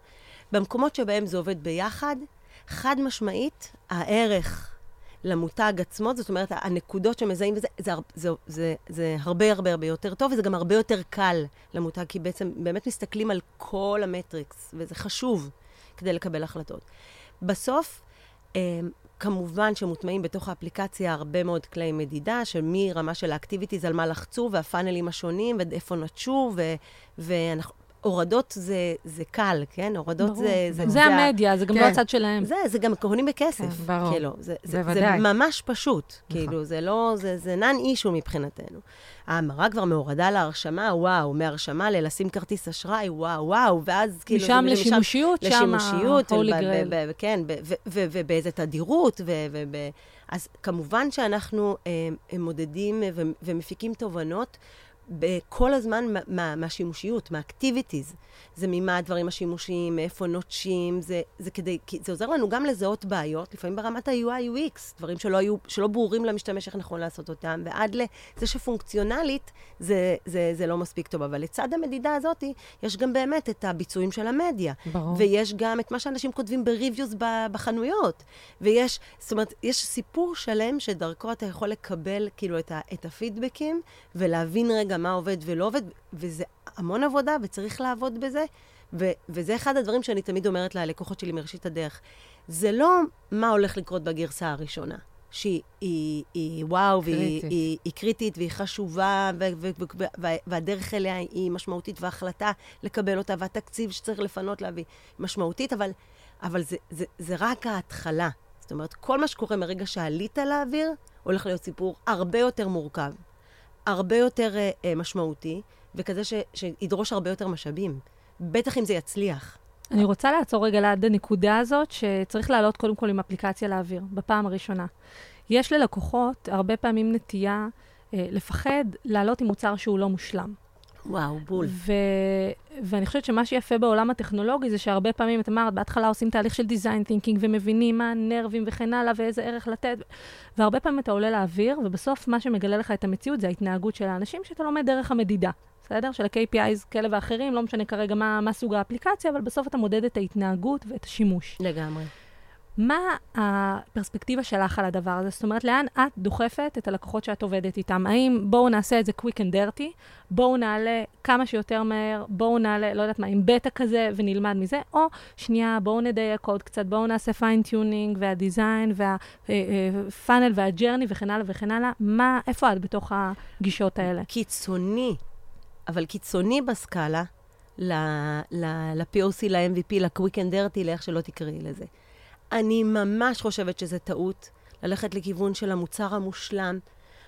במקומות שבהם זה עובד ביחד, חד משמעית, הערך למותג עצמו, זאת אומרת, הנקודות שמזהים בזה, זה, זה, זה, זה, הרבה הרבה הרבה יותר טוב, וזה גם הרבה יותר קל למותג, כי בעצם באמת מסתכלים על כל המטריקס, וזה חשוב כדי לקבל החלטות. בסוף, אה, כמובן שמוטמעים בתוך האפליקציה הרבה מאוד כלי מדידה, של מרמה של האקטיביטיז על מה לחצו, והפאנלים השונים, ואיפה נטשו, ואנחנו... הורדות זה, זה קל, כן? הורדות ברור. זה... זה, זה, המדיה, זה גם כן. לא הצד שלהם. זה, זה גם קונים בכסף. כן, ברור. כאילו, זה, זה, זה ממש פשוט. נכון. כאילו, זה לא... זה, זה נאן אישו מבחינתנו. ההמרה כבר מהורדה להרשמה, וואו, מהרשמה ללשים כרטיס אשראי, וואו, וואו, ואז כאילו... משם לשימושיות, שם לשימושיות, כן, ובאיזה תדירות, וב... אז כמובן שאנחנו אה, מודדים ומפיקים תובנות. כל הזמן מה, מהשימושיות, מהאקטיביטיז. זה ממה הדברים השימושיים, מאיפה נוטשים, זה, זה כדי, זה עוזר לנו גם לזהות בעיות, לפעמים ברמת ה-UI/UX, דברים שלא, היו, שלא ברורים למשתמש איך נכון לעשות אותם, ועד לזה שפונקציונלית זה, זה, זה לא מספיק טוב. אבל לצד המדידה הזאת, יש גם באמת את הביצועים של המדיה. ברור. ויש גם את מה שאנשים כותבים בריוויוז בחנויות. ויש, זאת אומרת, יש סיפור שלם שדרכו אתה יכול לקבל כאילו את, ה, את הפידבקים, ולהבין רגע מה עובד ולא עובד, וזה המון עבודה וצריך לעבוד בזה. ו- וזה אחד הדברים שאני תמיד אומרת ללקוחות שלי מראשית הדרך. זה לא מה הולך לקרות בגרסה הראשונה, שהיא היא, היא, וואו, והיא היא, היא קריטית והיא חשובה, ו- ו- ו- ו- והדרך אליה היא משמעותית, וההחלטה לקבל אותה, והתקציב שצריך לפנות להביא משמעותית, אבל, אבל זה, זה, זה רק ההתחלה. זאת אומרת, כל מה שקורה מרגע שעלית לאוויר, הולך להיות סיפור הרבה יותר מורכב. הרבה יותר uh, משמעותי, וכזה ש, שידרוש הרבה יותר משאבים. בטח אם זה יצליח. אני רוצה לעצור רגע ליד הנקודה הזאת, שצריך לעלות קודם כל עם אפליקציה לאוויר, בפעם הראשונה. יש ללקוחות הרבה פעמים נטייה אה, לפחד לעלות עם מוצר שהוא לא מושלם. וואו, בול. ו... ואני חושבת שמה שיפה בעולם הטכנולוגי זה שהרבה פעמים, את אמרת, בהתחלה עושים תהליך של design thinking ומבינים מה הנרבים וכן הלאה ואיזה ערך לתת, והרבה פעמים אתה עולה לאוויר, ובסוף מה שמגלה לך את המציאות זה ההתנהגות של האנשים שאתה לומד דרך המדידה. בסדר? של ה-KPIs כאלה ואחרים, לא משנה כרגע מה, מה סוג האפליקציה, אבל בסוף אתה מודד את ההתנהגות ואת השימוש. לגמרי. מה הפרספקטיבה שלך על הדבר הזה? זאת אומרת, לאן את דוחפת את הלקוחות שאת עובדת איתם? האם בואו נעשה את זה quick and dirty, בואו נעלה כמה שיותר מהר, בואו נעלה, לא יודעת מה, עם בטא כזה ונלמד מזה, או שנייה, בואו נדייק עוד קצת, בואו נעשה fine tuning וה design וה funnel וה journey וכן הלאה וכן הלאה. מה, איפה את בתוך הגישות האלה? קיצוני, אבל קיצוני בסקאלה ל-POC, ל-MVP, ל-Quick and Dirty, לאיך שלא תקראי לזה. אני ממש חושבת שזה טעות ללכת לכיוון של המוצר המושלם.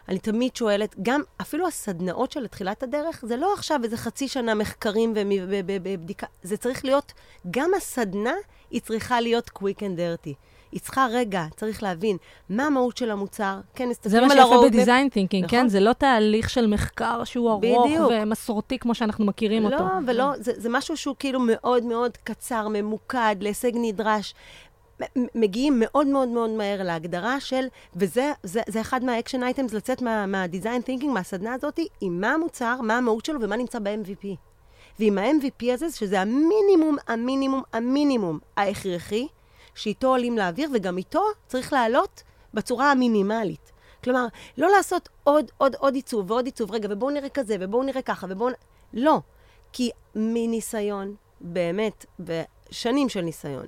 אני תמיד שואלת, גם אפילו הסדנאות של תחילת הדרך, זה לא עכשיו איזה חצי שנה מחקרים ובדיקה, זה צריך להיות, גם הסדנה היא צריכה להיות quick and dirty. היא צריכה, רגע, צריך להבין מה המהות של המוצר, כן, מסתכלים על ה roadmap. זה מה שיפה ב design thinking, כן? נכון? זה לא תהליך של מחקר שהוא ארוך בדיוק. ומסורתי כמו שאנחנו מכירים לא, אותו. לא, ולא, זה, זה משהו שהוא כאילו מאוד מאוד קצר, ממוקד, להישג נדרש. מגיעים מאוד מאוד מאוד מהר להגדרה של, וזה זה, זה אחד מה action items, לצאת מה design thinking, מהסדנה הזאת, עם מה המוצר, מה המהות שלו ומה נמצא ב-MVP. ועם ה-MVP הזה, שזה המינימום, המינימום, המינימום ההכרחי, שאיתו עולים לאוויר, וגם איתו צריך לעלות בצורה המינימלית. כלומר, לא לעשות עוד, עוד, עוד עיצוב ועוד עיצוב, רגע, ובואו נראה כזה, ובואו נראה ככה, ובואו... לא. כי מניסיון, באמת, ושנים של ניסיון,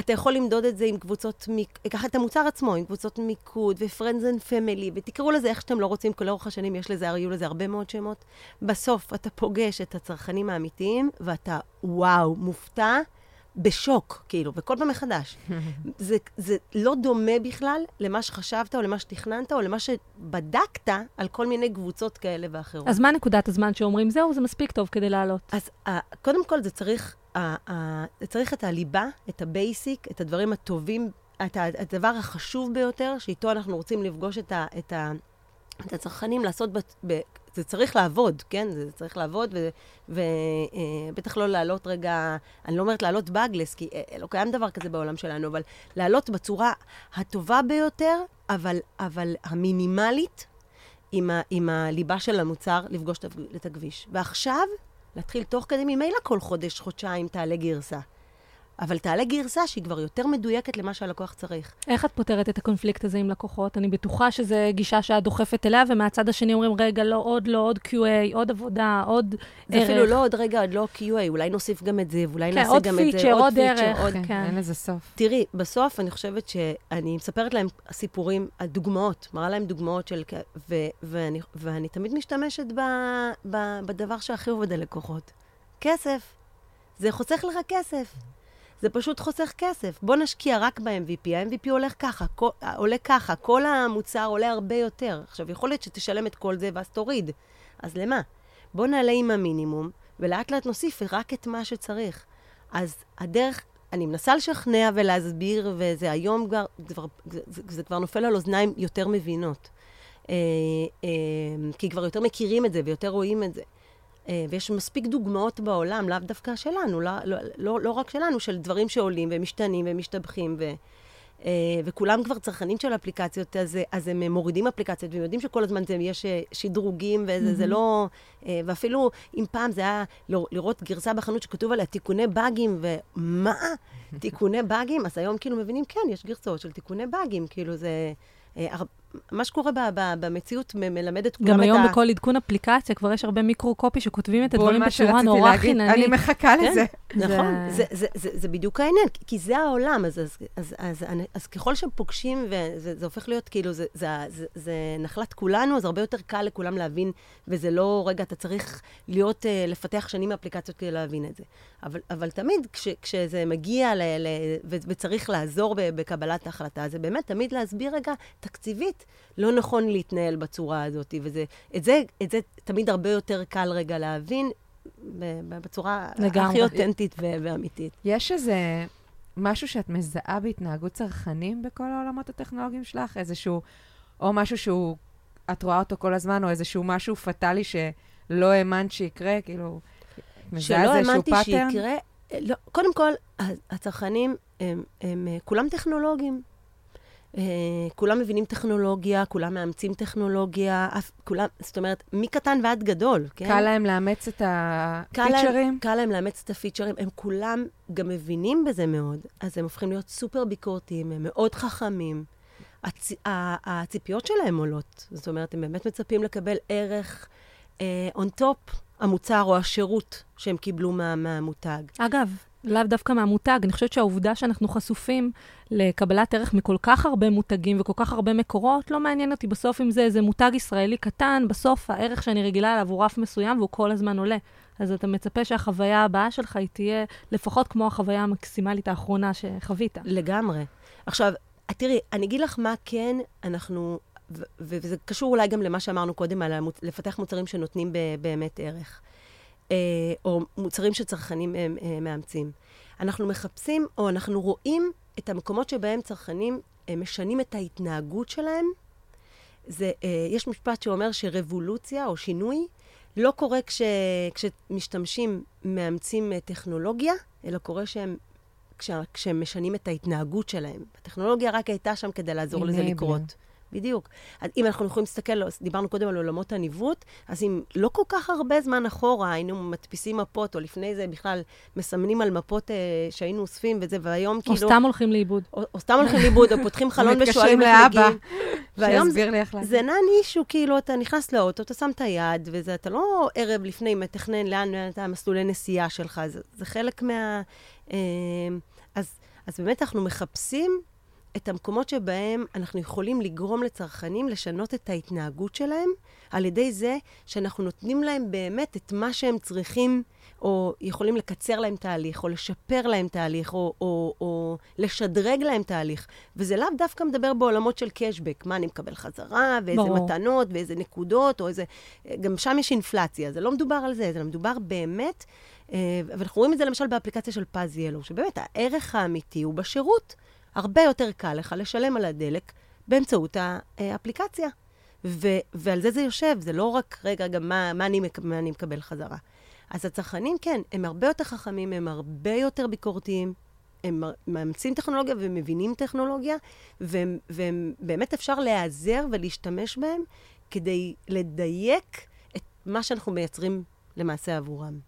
אתה יכול למדוד את זה עם קבוצות, קח את המוצר עצמו, עם קבוצות מיקוד ו-Friends and Family, ותקראו לזה איך שאתם לא רוצים, כל לאורך השנים יש לזה, היו לזה הרבה מאוד שמות. בסוף אתה פוגש את הצרכנים האמיתיים, ואתה, וואו, מופתע, בשוק, כאילו, וכל פעם מחדש. זה, זה לא דומה בכלל למה שחשבת, או למה שתכננת, או למה שבדקת על כל מיני קבוצות כאלה ואחרות. אז מה נקודת הזמן שאומרים, זהו, זה מספיק טוב כדי לעלות? אז uh, קודם כל, זה צריך צריך את הליבה, את ה basic, את הדברים הטובים, את הדבר החשוב ביותר, שאיתו אנחנו רוצים לפגוש את, ה, את, ה, את הצרכנים, לעשות, ב, ב, זה צריך לעבוד, כן? זה צריך לעבוד, ובטח אה, לא לעלות רגע, אני לא אומרת לעלות bugless, כי אה, לא קיים דבר כזה בעולם שלנו, אבל לעלות בצורה הטובה ביותר, אבל, אבל המינימלית, עם, ה, עם הליבה של המוצר, לפגוש את הכביש. ועכשיו, להתחיל תוך כדי, ממילא כל חודש, חודשיים תעלה גרסה. אבל תעלה גרסה שהיא כבר יותר מדויקת למה שהלקוח צריך. איך את פותרת את הקונפליקט הזה עם לקוחות? אני בטוחה שזו גישה שאת דוחפת אליה, ומהצד השני אומרים, רגע, לא עוד, לא עוד QA, עוד עבודה, עוד זה ערך. זה אפילו לא עוד רגע, עוד לא QA, אולי נוסיף גם את זה, ואולי כן, נעשה גם פיצ'ר, את זה, עוד פיצ'ר, עוד ערך. עוד כן, כן. אין לזה סוף. תראי, בסוף אני חושבת שאני מספרת להם סיפורים, דוגמאות, מראה להם דוגמאות של... ו, ואני, ואני תמיד משתמשת ב, ב, בדבר שהכי עובד הלקוחות. כסף. זה חוסך לך כסף. זה פשוט חוסך כסף. בוא נשקיע רק ב-MVP, ה-MVP הולך ככה, כל, עולה ככה, כל המוצר עולה הרבה יותר. עכשיו, יכול להיות שתשלם את כל זה ואז תוריד. אז למה? בוא נעלה עם המינימום, ולאט לאט נוסיף רק את מה שצריך. אז הדרך, אני מנסה לשכנע ולהסביר, וזה היום כבר, כבר, זה, זה כבר נופל על אוזניים יותר מבינות. אה, אה, כי כבר יותר מכירים את זה ויותר רואים את זה. אה, ויש מספיק דוגמאות בעולם, לאו דווקא שלנו, לא, לא, לא, לא רק שלנו, של דברים שעולים ומשתנים ומשתבחים, ו, אה, וכולם כבר צרכנים של אפליקציות, אז, אז הם מורידים אפליקציות, והם יודעים שכל הזמן זה, יש אה, שדרוגים, וזה mm-hmm. לא... ואפילו אם פעם זה היה לראות גרסה בחנות שכתוב עליה תיקוני באגים, ומה? תיקוני באגים? אז היום כאילו מבינים, כן, יש גרסאות של תיקוני באגים, כאילו זה... מה שקורה ב, ב, במציאות מלמד את כולם את ה... גם היום בכל עדכון אפליקציה כבר יש הרבה מיקרו-קופי שכותבים את הדברים בצורה נורא חיננית. אני מחכה כן, לזה. נכון, זה... זה, זה, זה, זה בדיוק העניין, כי זה העולם, אז, אז, אז, אז, אז, אז ככל שהם פוגשים, וזה הופך להיות כאילו, זה, זה, זה, זה נחלת כולנו, אז הרבה יותר קל לכולם להבין, וזה לא, רגע, אתה צריך להיות, uh, לפתח שנים מאפליקציות כדי להבין את זה. אבל, אבל תמיד, כש, כשזה מגיע ל, ל, וצריך לעזור בקבלת ההחלטה, זה באמת תמיד להסביר רגע, תקציבית, לא נכון להתנהל בצורה הזאת, וזה, את זה, את זה תמיד הרבה יותר קל רגע להבין בצורה לגמרי. הכי אותנטית ואמיתית. יש איזה משהו שאת מזהה בהתנהגות צרכנים בכל העולמות הטכנולוגיים שלך? איזשהו, או משהו שהוא, את רואה אותו כל הזמן, או איזשהו משהו פטאלי שלא האמנת שיקרה, כאילו, מזהה איזשהו pattern? שלא האמנתי שיקרה, לא, קודם כל, הצרכנים הם, הם, הם כולם טכנולוגים. אה, כולם מבינים טכנולוגיה, כולם מאמצים טכנולוגיה, אף, כולם, זאת אומרת, מקטן ועד גדול, כן? קל להם לאמץ את הפיצ'רים? קל קל להם לאמץ את הפיצ'רים, הם כולם גם מבינים בזה מאוד, אז הם הופכים להיות סופר ביקורתיים, הם מאוד חכמים. הצ... הציפיות שלהם עולות, זאת אומרת, הם באמת מצפים לקבל ערך uh, on top המוצר או השירות שהם קיבלו מה, מהמותג. אגב, לאו דווקא מהמותג. אני חושבת שהעובדה שאנחנו חשופים לקבלת ערך מכל כך הרבה מותגים וכל כך הרבה מקורות, לא מעניין אותי בסוף אם זה איזה מותג ישראלי קטן, בסוף הערך שאני רגילה אליו הוא רף מסוים והוא כל הזמן עולה. אז אתה מצפה שהחוויה הבאה שלך היא תהיה לפחות כמו החוויה המקסימלית האחרונה שחווית. לגמרי. עכשיו, תראי, אני אגיד לך מה כן אנחנו, וזה קשור אולי גם למה שאמרנו קודם, על המוצ... לפתח מוצרים שנותנים באמת ערך. אה, או מוצרים שצרכנים אה, אה, מאמצים. אנחנו מחפשים, או אנחנו רואים את המקומות שבהם צרכנים משנים את ההתנהגות שלהם. זה, יש משפט שאומר שרבולוציה או שינוי לא קורה כש, כשמשתמשים מאמצים טכנולוגיה, אלא קורה שהם, כש, כשהם משנים את ההתנהגות שלהם. הטכנולוגיה רק הייתה שם כדי לעזור לזה לקרות. בדיוק. אז אם אנחנו יכולים להסתכל, דיברנו קודם על עולמות הניווט, אז אם לא כל כך הרבה זמן אחורה היינו מדפיסים מפות, או לפני זה בכלל מסמנים על מפות אה, שהיינו אוספים וזה, והיום או כאילו... סתם הולכים לאיבוד. או, או סתם הולכים לאיבוד, או פותחים חלון ושואלים איך לאבא, מגיעים. והיום שיסביר לי איך להגיד. זה נע נישהו, כאילו, אתה נכנס לאוטו, אתה שם את היד, וזה, אתה לא ערב לפני מתכנן לאן אתה המסלולי נסיעה שלך, זה, זה חלק מה... אה, אז, אז באמת אנחנו מחפשים את המקומות שבהם אנחנו יכולים לגרום לצרכנים לשנות את ההתנהגות שלהם, על ידי זה שאנחנו נותנים להם באמת את מה שהם צריכים, או יכולים לקצר להם תהליך, או לשפר להם תהליך, או, או, או לשדרג להם תהליך. וזה לאו דווקא מדבר בעולמות של קשבק, מה אני מקבל חזרה, ואיזה ברור. מתנות, ואיזה נקודות, או איזה... גם שם יש אינפלציה, זה לא מדובר על זה, זה מדובר באמת, אה, ואנחנו רואים את זה למשל באפליקציה של פז ילו, שבאמת הערך האמיתי הוא בשירות. הרבה יותר קל לך לשלם על הדלק באמצעות האפליקציה. ו- ועל זה זה יושב, זה לא רק, רגע, גם מה, מה, אני, מק- מה אני מקבל חזרה. אז הצרכנים, כן, הם הרבה יותר חכמים, הם הרבה יותר ביקורתיים, הם מאמצים טכנולוגיה ומבינים טכנולוגיה, והם, והם באמת אפשר להיעזר ולהשתמש בהם כדי לדייק את מה שאנחנו מייצרים למעשה עבורם.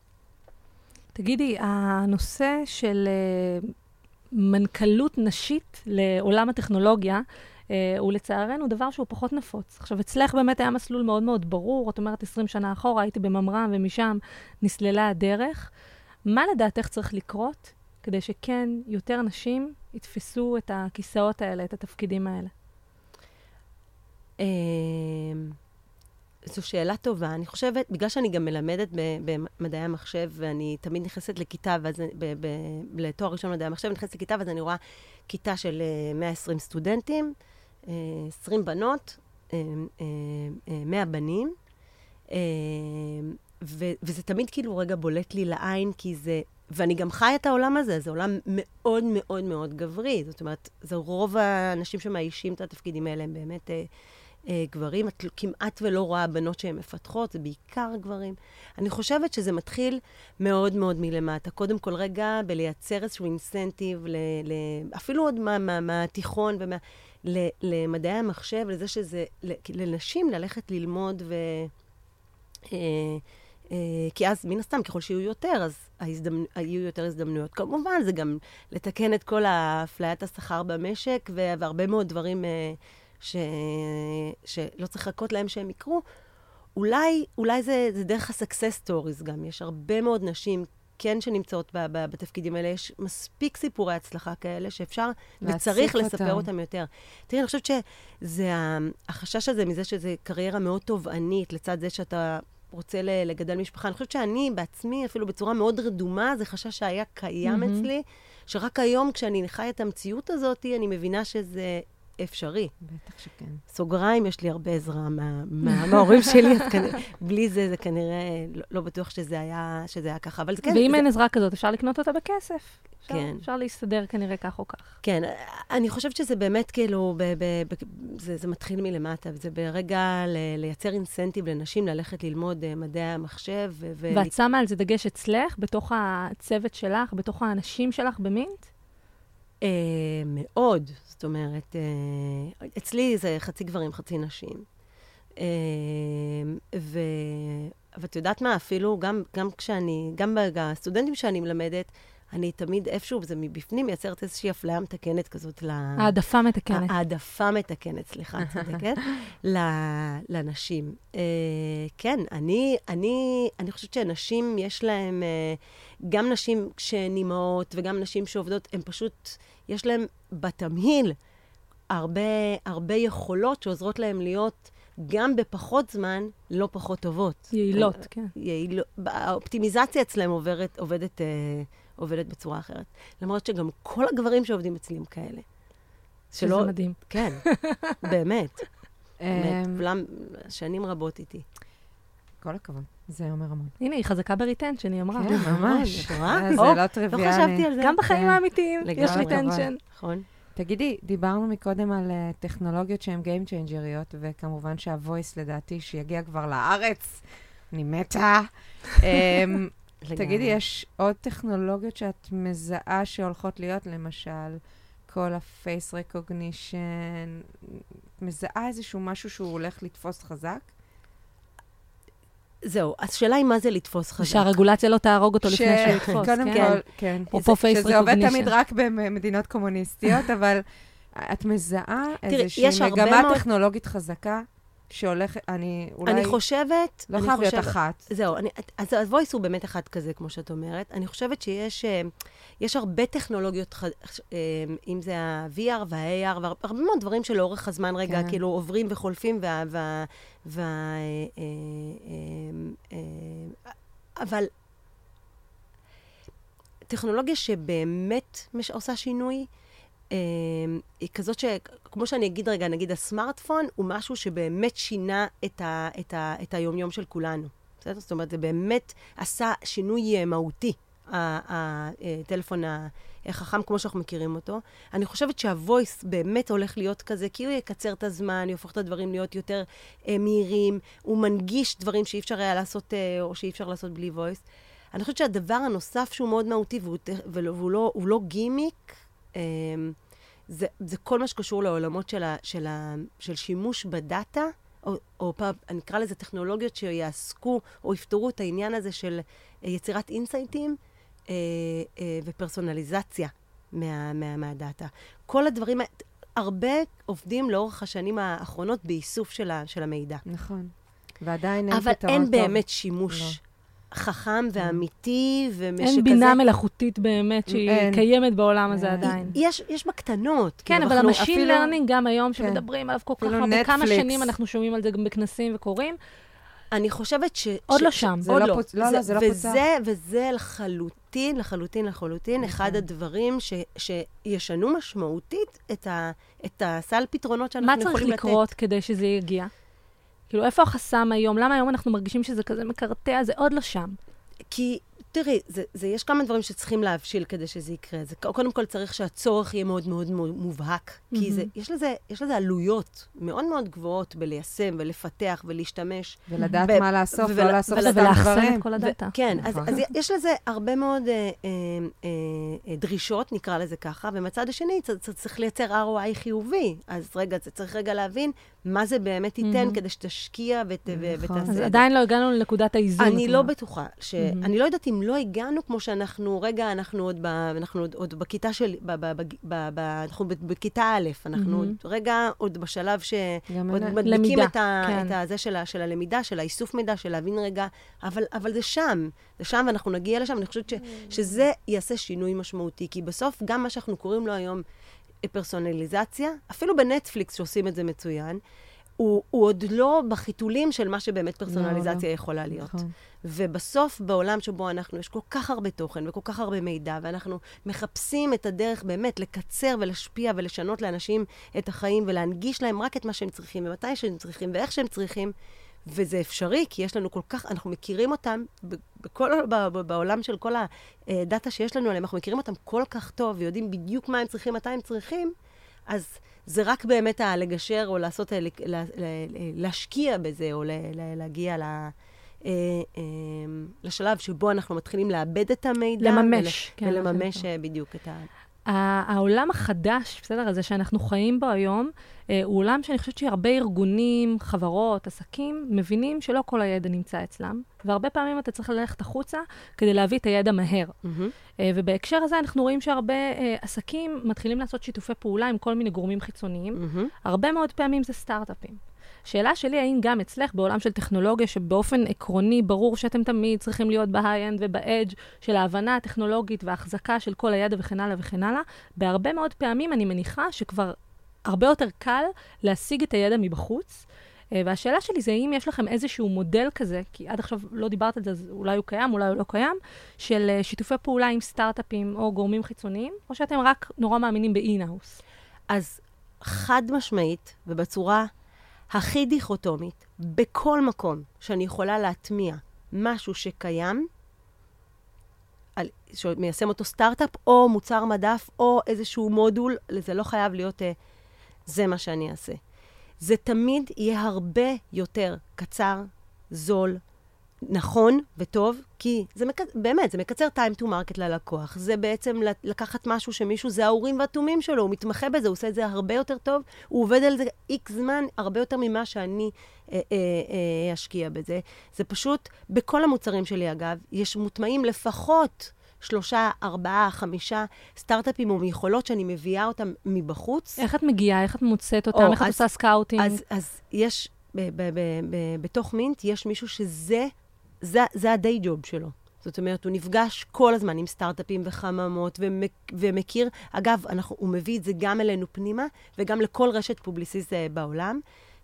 תגידי, הנושא של אה, מנכ"לות נשית לעולם הטכנולוגיה, אה, הוא לצערנו דבר שהוא פחות נפוץ. עכשיו, אצלך באמת היה מסלול מאוד מאוד ברור, את אומרת 20 שנה אחורה, הייתי בממר"ם ומשם נסללה הדרך. מה לדעתך צריך לקרות כדי שכן יותר נשים יתפסו את הכיסאות האלה, את התפקידים האלה? זו שאלה טובה. אני חושבת, בגלל שאני גם מלמדת במדעי המחשב, ואני תמיד נכנסת לכיתה, ואז ב- ב- לתואר ראשון במדעי המחשב, אני נכנסת לכיתה, ואז אני רואה כיתה של אה, 120 סטודנטים, אה, 20 בנות, אה, אה, 100 בנים, אה, ו- וזה תמיד כאילו רגע בולט לי לעין, כי זה... ואני גם חיה את העולם הזה, זה עולם מאוד מאוד מאוד גברי. זאת אומרת, זה רוב האנשים שמאיישים את התפקידים האלה הם באמת אה, גברים. את כמעט ולא רואה בנות שהן מפתחות, זה בעיקר גברים. אני חושבת שזה מתחיל מאוד מאוד מלמטה. קודם כל, רגע, בלייצר איזשהו אינסנטיב, ל, ל, אפילו עוד מה- מה- מהתיכון ומה... ל- למדעי המחשב, לזה שזה, לנשים ללכת ללמוד ו... אה, אה, כי אז, מן הסתם, ככל שיהיו יותר, אז ההזדמנ... יהיו יותר הזדמנויות. כמובן, זה גם לתקן את כל האפליית השכר במשק. והרבה מאוד דברים אה, ש... שלא צריך לחכות להם שהם יקרו. אולי, אולי זה, זה דרך ה-success stories גם. יש הרבה מאוד נשים, כן, שנמצאות ב... ב... בתפקידים האלה. יש מספיק סיפורי הצלחה כאלה שאפשר וצריך להציף לספר אותם. אותם יותר. תראי, אני חושבת שזה החשש הזה מזה שזה קריירה מאוד תובענית, לצד זה שאתה רוצה לגדל משפחה. אני חושבת שאני בעצמי, אפילו בצורה מאוד רדומה, זה חשש שהיה קיים מהמם. אצלי, שרק היום, כשאני חי את המציאות הזאת, אני מבינה שזה אפשרי. בטח שכן. סוגריים, יש לי הרבה עזרה מה- מה- מההורים שלי, אז כנראה, בלי זה, זה כנראה, לא, לא בטוח שזה היה, שזה היה ככה. אבל זה כן, ואם זה, אין עזרה כזאת, אפשר לקנות אותה בכסף. אפשר, כן. אפשר להסתדר כנראה כך או כך. כן, אני חושבת שזה באמת כאילו, ב, ב, ב, זה, זה מתחיל מלמטה, וזה ברגע ל, לייצר אינסנטיב לנשים ללכת ללמוד uh, מדעי המחשב. ו, ו- ואת שמה על זה דגש אצלך, בתוך הצוות שלך, בתוך האנשים שלך במינט? אה, מאוד, זאת אומרת, אה, אצלי זה חצי גברים, חצי נשים. אה, ו... ואת יודעת מה, אפילו גם, גם כשאני, גם בסטודנטים שאני מלמדת, אני תמיד איפשהו, זה מבפנים מייצרת איזושהי אפליה מתקנת כזאת ל... העדפה מתקנת. העדפה מתקנת, סליחה, צודקת, ל- לנשים. אה, כן, אני, אני, אני חושבת שנשים, יש להן, אה, גם נשים שהן אימהות וגם נשים שעובדות, הן פשוט, יש להן בתמהיל הרבה, הרבה יכולות שעוזרות להן להיות גם בפחות זמן לא פחות טובות. יעילות, כן. יעיל... האופטימיזציה אצלם עוברת, עובדת, אה, עובדת בצורה אחרת. למרות שגם כל הגברים שעובדים אצלי הם כאלה. שזה מדהים. כן, באמת. באמת. אמ, כולם שנים רבות איתי. כל הכבוד, זה אומר המון. הנה, היא חזקה ב retention, היא אמרה. כן, ממש. את רואה? אה, זה לא לא טריוויאלי. חשבתי על זה. גם בחיים כן. האמיתיים יש. retention. נכון. תגידי, דיברנו מקודם על אה, טכנולוגיות שהן game changer יות, וכמובן שה-voice לדעתי, שיגיע כבר לארץ, אני מתה. אמ, תגידי, לגמרי. יש עוד טכנולוגיות שאת מזהה שהולכות להיות, למשל, כל ה-face recognition, מזהה איזשהו משהו שהוא הולך לתפוס חזק? זהו, השאלה היא מה זה לתפוס חזק. שהרגולציה לא תהרוג אותו לפני שהוא יתפוס, קודם כן? כל, כן. אפרופו פייס שזה עובד. תמיד רק במדינות קומוניסטיות, אבל את מזהה איזושהי יש הרבה מגמה מאוד- טכנולוגית חזקה שהולכת, אני אולי... אני חושבת... לא חייב להיות אחת. זהו, אני, אז ה-voice הוא באמת אחד כזה, כמו שאת אומרת. אני חושבת שיש אה, יש הרבה טכנולוגיות, אה, אם זה ה-VR וה-AR, והרבה מאוד דברים שלאורך הזמן רגע, כן. כאילו עוברים וחולפים, וה... וה, וה אה, אבל טכנולוגיה שבאמת עושה שינוי, היא כזאת ש... כמו שאני אגיד רגע, נגיד הסמארטפון הוא משהו שבאמת שינה את, ה, את, ה, את היומיום של כולנו. בסדר? זאת אומרת, זה באמת עשה שינוי אה, מהותי, הטלפון החכם כמו שאנחנו מכירים אותו. אני חושבת שה voice באמת הולך להיות כזה, כי הוא יקצר את הזמן, יהפוך את הדברים להיות יותר אה, מהירים, הוא מנגיש דברים שאי אפשר היה לעשות, אה, או שאי אפשר לעשות בלי voice. אני חושבת שהדבר הנוסף שהוא מאוד מהותי, והוא, והוא לא, לא גימיק, אה, זה, זה כל מה שקשור לעולמות של, ה, של, ה, של שימוש בדאטה, או, או פעם, אני אקרא לזה טכנולוגיות שיעסקו או יפתרו את העניין הזה של אה, יצירת אינסייטים אה, אה, ופרסונליזציה מה, מה, מהדאטה. כל הדברים, הרבה עובדים לאורך השנים האחרונות באיסוף של, ה, של המידע. נכון. ועדיין אין אבל פתרון אין טוב. באמת שימוש חכם ואמיתי ושכזה. אין בינה מלאכותית באמת שהיא אין. קיימת בעולם הזה אין. עדיין. יש, יש בקטנות. כן, כאילו, אבל אנחנו- ה machine אפילו- learning גם היום, כן. שמדברים עליו כל כך הרבה, כמה. שנים אנחנו שומעים על זה גם בכנסים וקוראים, אני חושבת ש... עוד ש- לא שם. זה עוד לא לא. פוצ- לא, לא, זה לא פוצח. וזה, וזה לחלוטין, לחלוטין, לחלוטין, נכון. אחד הדברים ש, שישנו משמעותית את, ה, את הסל פתרונות שאנחנו מה יכולים צריך לתת. לקרות כדי שזה יגיע? כאילו, איפה החסם היום? למה היום אנחנו מרגישים שזה כזה מקרטע? זה עוד לא שם. כי, תראי, זה, זה, יש כמה דברים שצריכים להבשיל כדי שזה יקרה. זה, קודם כל צריך שהצורך יהיה מאוד מאוד מובהק, כי זה, יש, לזה, יש לזה עלויות מאוד מאוד גבוהות בליישם ולפתח ולהשתמש. ולדעת ב- מה לאסוף, ול- לא לאסוף סתם ולאחסן דברים. את כל הדאטה. כן, אז, נכון. אז יש לזה הרבה מאוד אה, אה, אה, אה, דרישות, נקרא לזה ככה, ומצד השני צריך לייצר ROI חיובי. אז רגע, זה צריך רגע להבין מה זה באמת ייתן מהמם. כדי שתשקיע ות, נכון. ותעשה אז. עדיין לא הגענו לנקודת האיזון. אני כבר. לא בטוחה. ש... מהמם. אני לא יודעת אם לא הגענו כמו שאנחנו, רגע, אנחנו עוד, ב... אנחנו עוד, עוד בכיתה של... ב... ב... ב... ב... ב... אנחנו ב- בכיתה א', אנחנו מהמם. עוד, רגע, עוד בשלב ש... עוד מדביקים למידה, את, ה, כן. את הזה של, ה, של הלמידה, של האיסוף מידע, של להבין רגע, אבל, אבל זה שם, זה שם ואנחנו נגיע לשם, אני חושבת ש, שזה יעשה שינוי משמעותי, כי בסוף גם מה שאנחנו קוראים לו היום פרסונליזציה, אפילו בנטפליקס שעושים את זה מצוין, הוא, הוא עוד לא בחיתולים של מה שבאמת פרסונליזציה לא. יכולה להיות. נכון. ובסוף, בעולם שבו אנחנו, יש כל כך הרבה תוכן וכל כך הרבה מידע, ואנחנו מחפשים את הדרך באמת לקצר ולהשפיע ולשנות לאנשים את החיים ולהנגיש להם רק את מה שהם צריכים, ומתי שהם צריכים, ואיך שהם צריכים. וזה אפשרי, כי יש לנו כל כך, אנחנו מכירים אותם, בכל, בעולם של כל הדאטה שיש לנו עליהם, אנחנו מכירים אותם כל כך טוב, ויודעים בדיוק מה הם צריכים, מתי הם צריכים, אז זה רק באמת לגשר, או לעשות, ה- ל- ל- ל- להשקיע בזה, או להגיע ל... אה, אה, לשלב שבו אנחנו מתחילים לאבד את המידע. לממש, ול- כן, ולממש. אה, בדיוק את ה... העולם החדש, בסדר, הזה שאנחנו חיים בו היום, אה, הוא עולם שאני חושבת שהרבה ארגונים, חברות, עסקים, מבינים שלא כל הידע נמצא אצלם, והרבה פעמים אתה צריך ללכת החוצה כדי להביא את הידע מהר. אה, ובהקשר הזה אנחנו רואים שהרבה אה, עסקים מתחילים לעשות שיתופי פעולה עם כל מיני גורמים חיצוניים. מהמם. הרבה מאוד פעמים זה סטארט-אפים. שאלה שלי, האם גם אצלך, בעולם של טכנולוגיה, שבאופן עקרוני ברור שאתם תמיד צריכים להיות בהיי-אנד ובאדג' של ההבנה הטכנולוגית וההחזקה של כל הידע וכן הלאה וכן הלאה, בהרבה מאוד פעמים אני מניחה שכבר הרבה יותר קל להשיג את הידע מבחוץ. אה, והשאלה שלי זה האם יש לכם איזשהו מודל כזה, כי עד עכשיו לא דיברת על זה, אז אולי הוא קיים, אולי הוא לא קיים, של אה, שיתופי פעולה עם סטארט-אפים או גורמים חיצוניים, או שאתם רק נורא מאמינים ב in-house? אז חד משמעית, ובצורה הכי דיכוטומית, בכל מקום שאני יכולה להטמיע משהו שקיים, על, שמיישם אותו סטארט-אפ, או מוצר מדף, או איזשהו מודול, זה לא חייב להיות, אה, זה מה שאני אעשה. זה תמיד יהיה הרבה יותר קצר, זול, נכון וטוב, כי זה מק... באמת, זה מקצר time to market ללקוח. זה בעצם לקחת משהו שמישהו, זה האורים והתומים שלו, הוא מתמחה בזה, הוא עושה את זה הרבה יותר טוב, הוא עובד על זה איקס זמן, הרבה יותר ממה שאני אה, אה, אה, אשקיע בזה. זה פשוט, בכל המוצרים שלי, אגב, יש מוטמעים לפחות שלושה, ארבעה, חמישה סטארט-אפים או מיכולות שאני מביאה אותם מבחוץ. איך את מגיעה? איך את מוצאת אותם? או, איך אז, את עושה scouting? אז, אז יש, ב, ב, ב, בתוך מינט, יש מישהו שזה זה, זה ה day job שלו. זאת אומרת, הוא נפגש כל הזמן עם סטארט-אפים וחממות ומק, ומכיר. אגב, אנחנו, הוא מביא את זה גם אלינו פנימה וגם לכל רשת פובליסיסט אה, בעולם.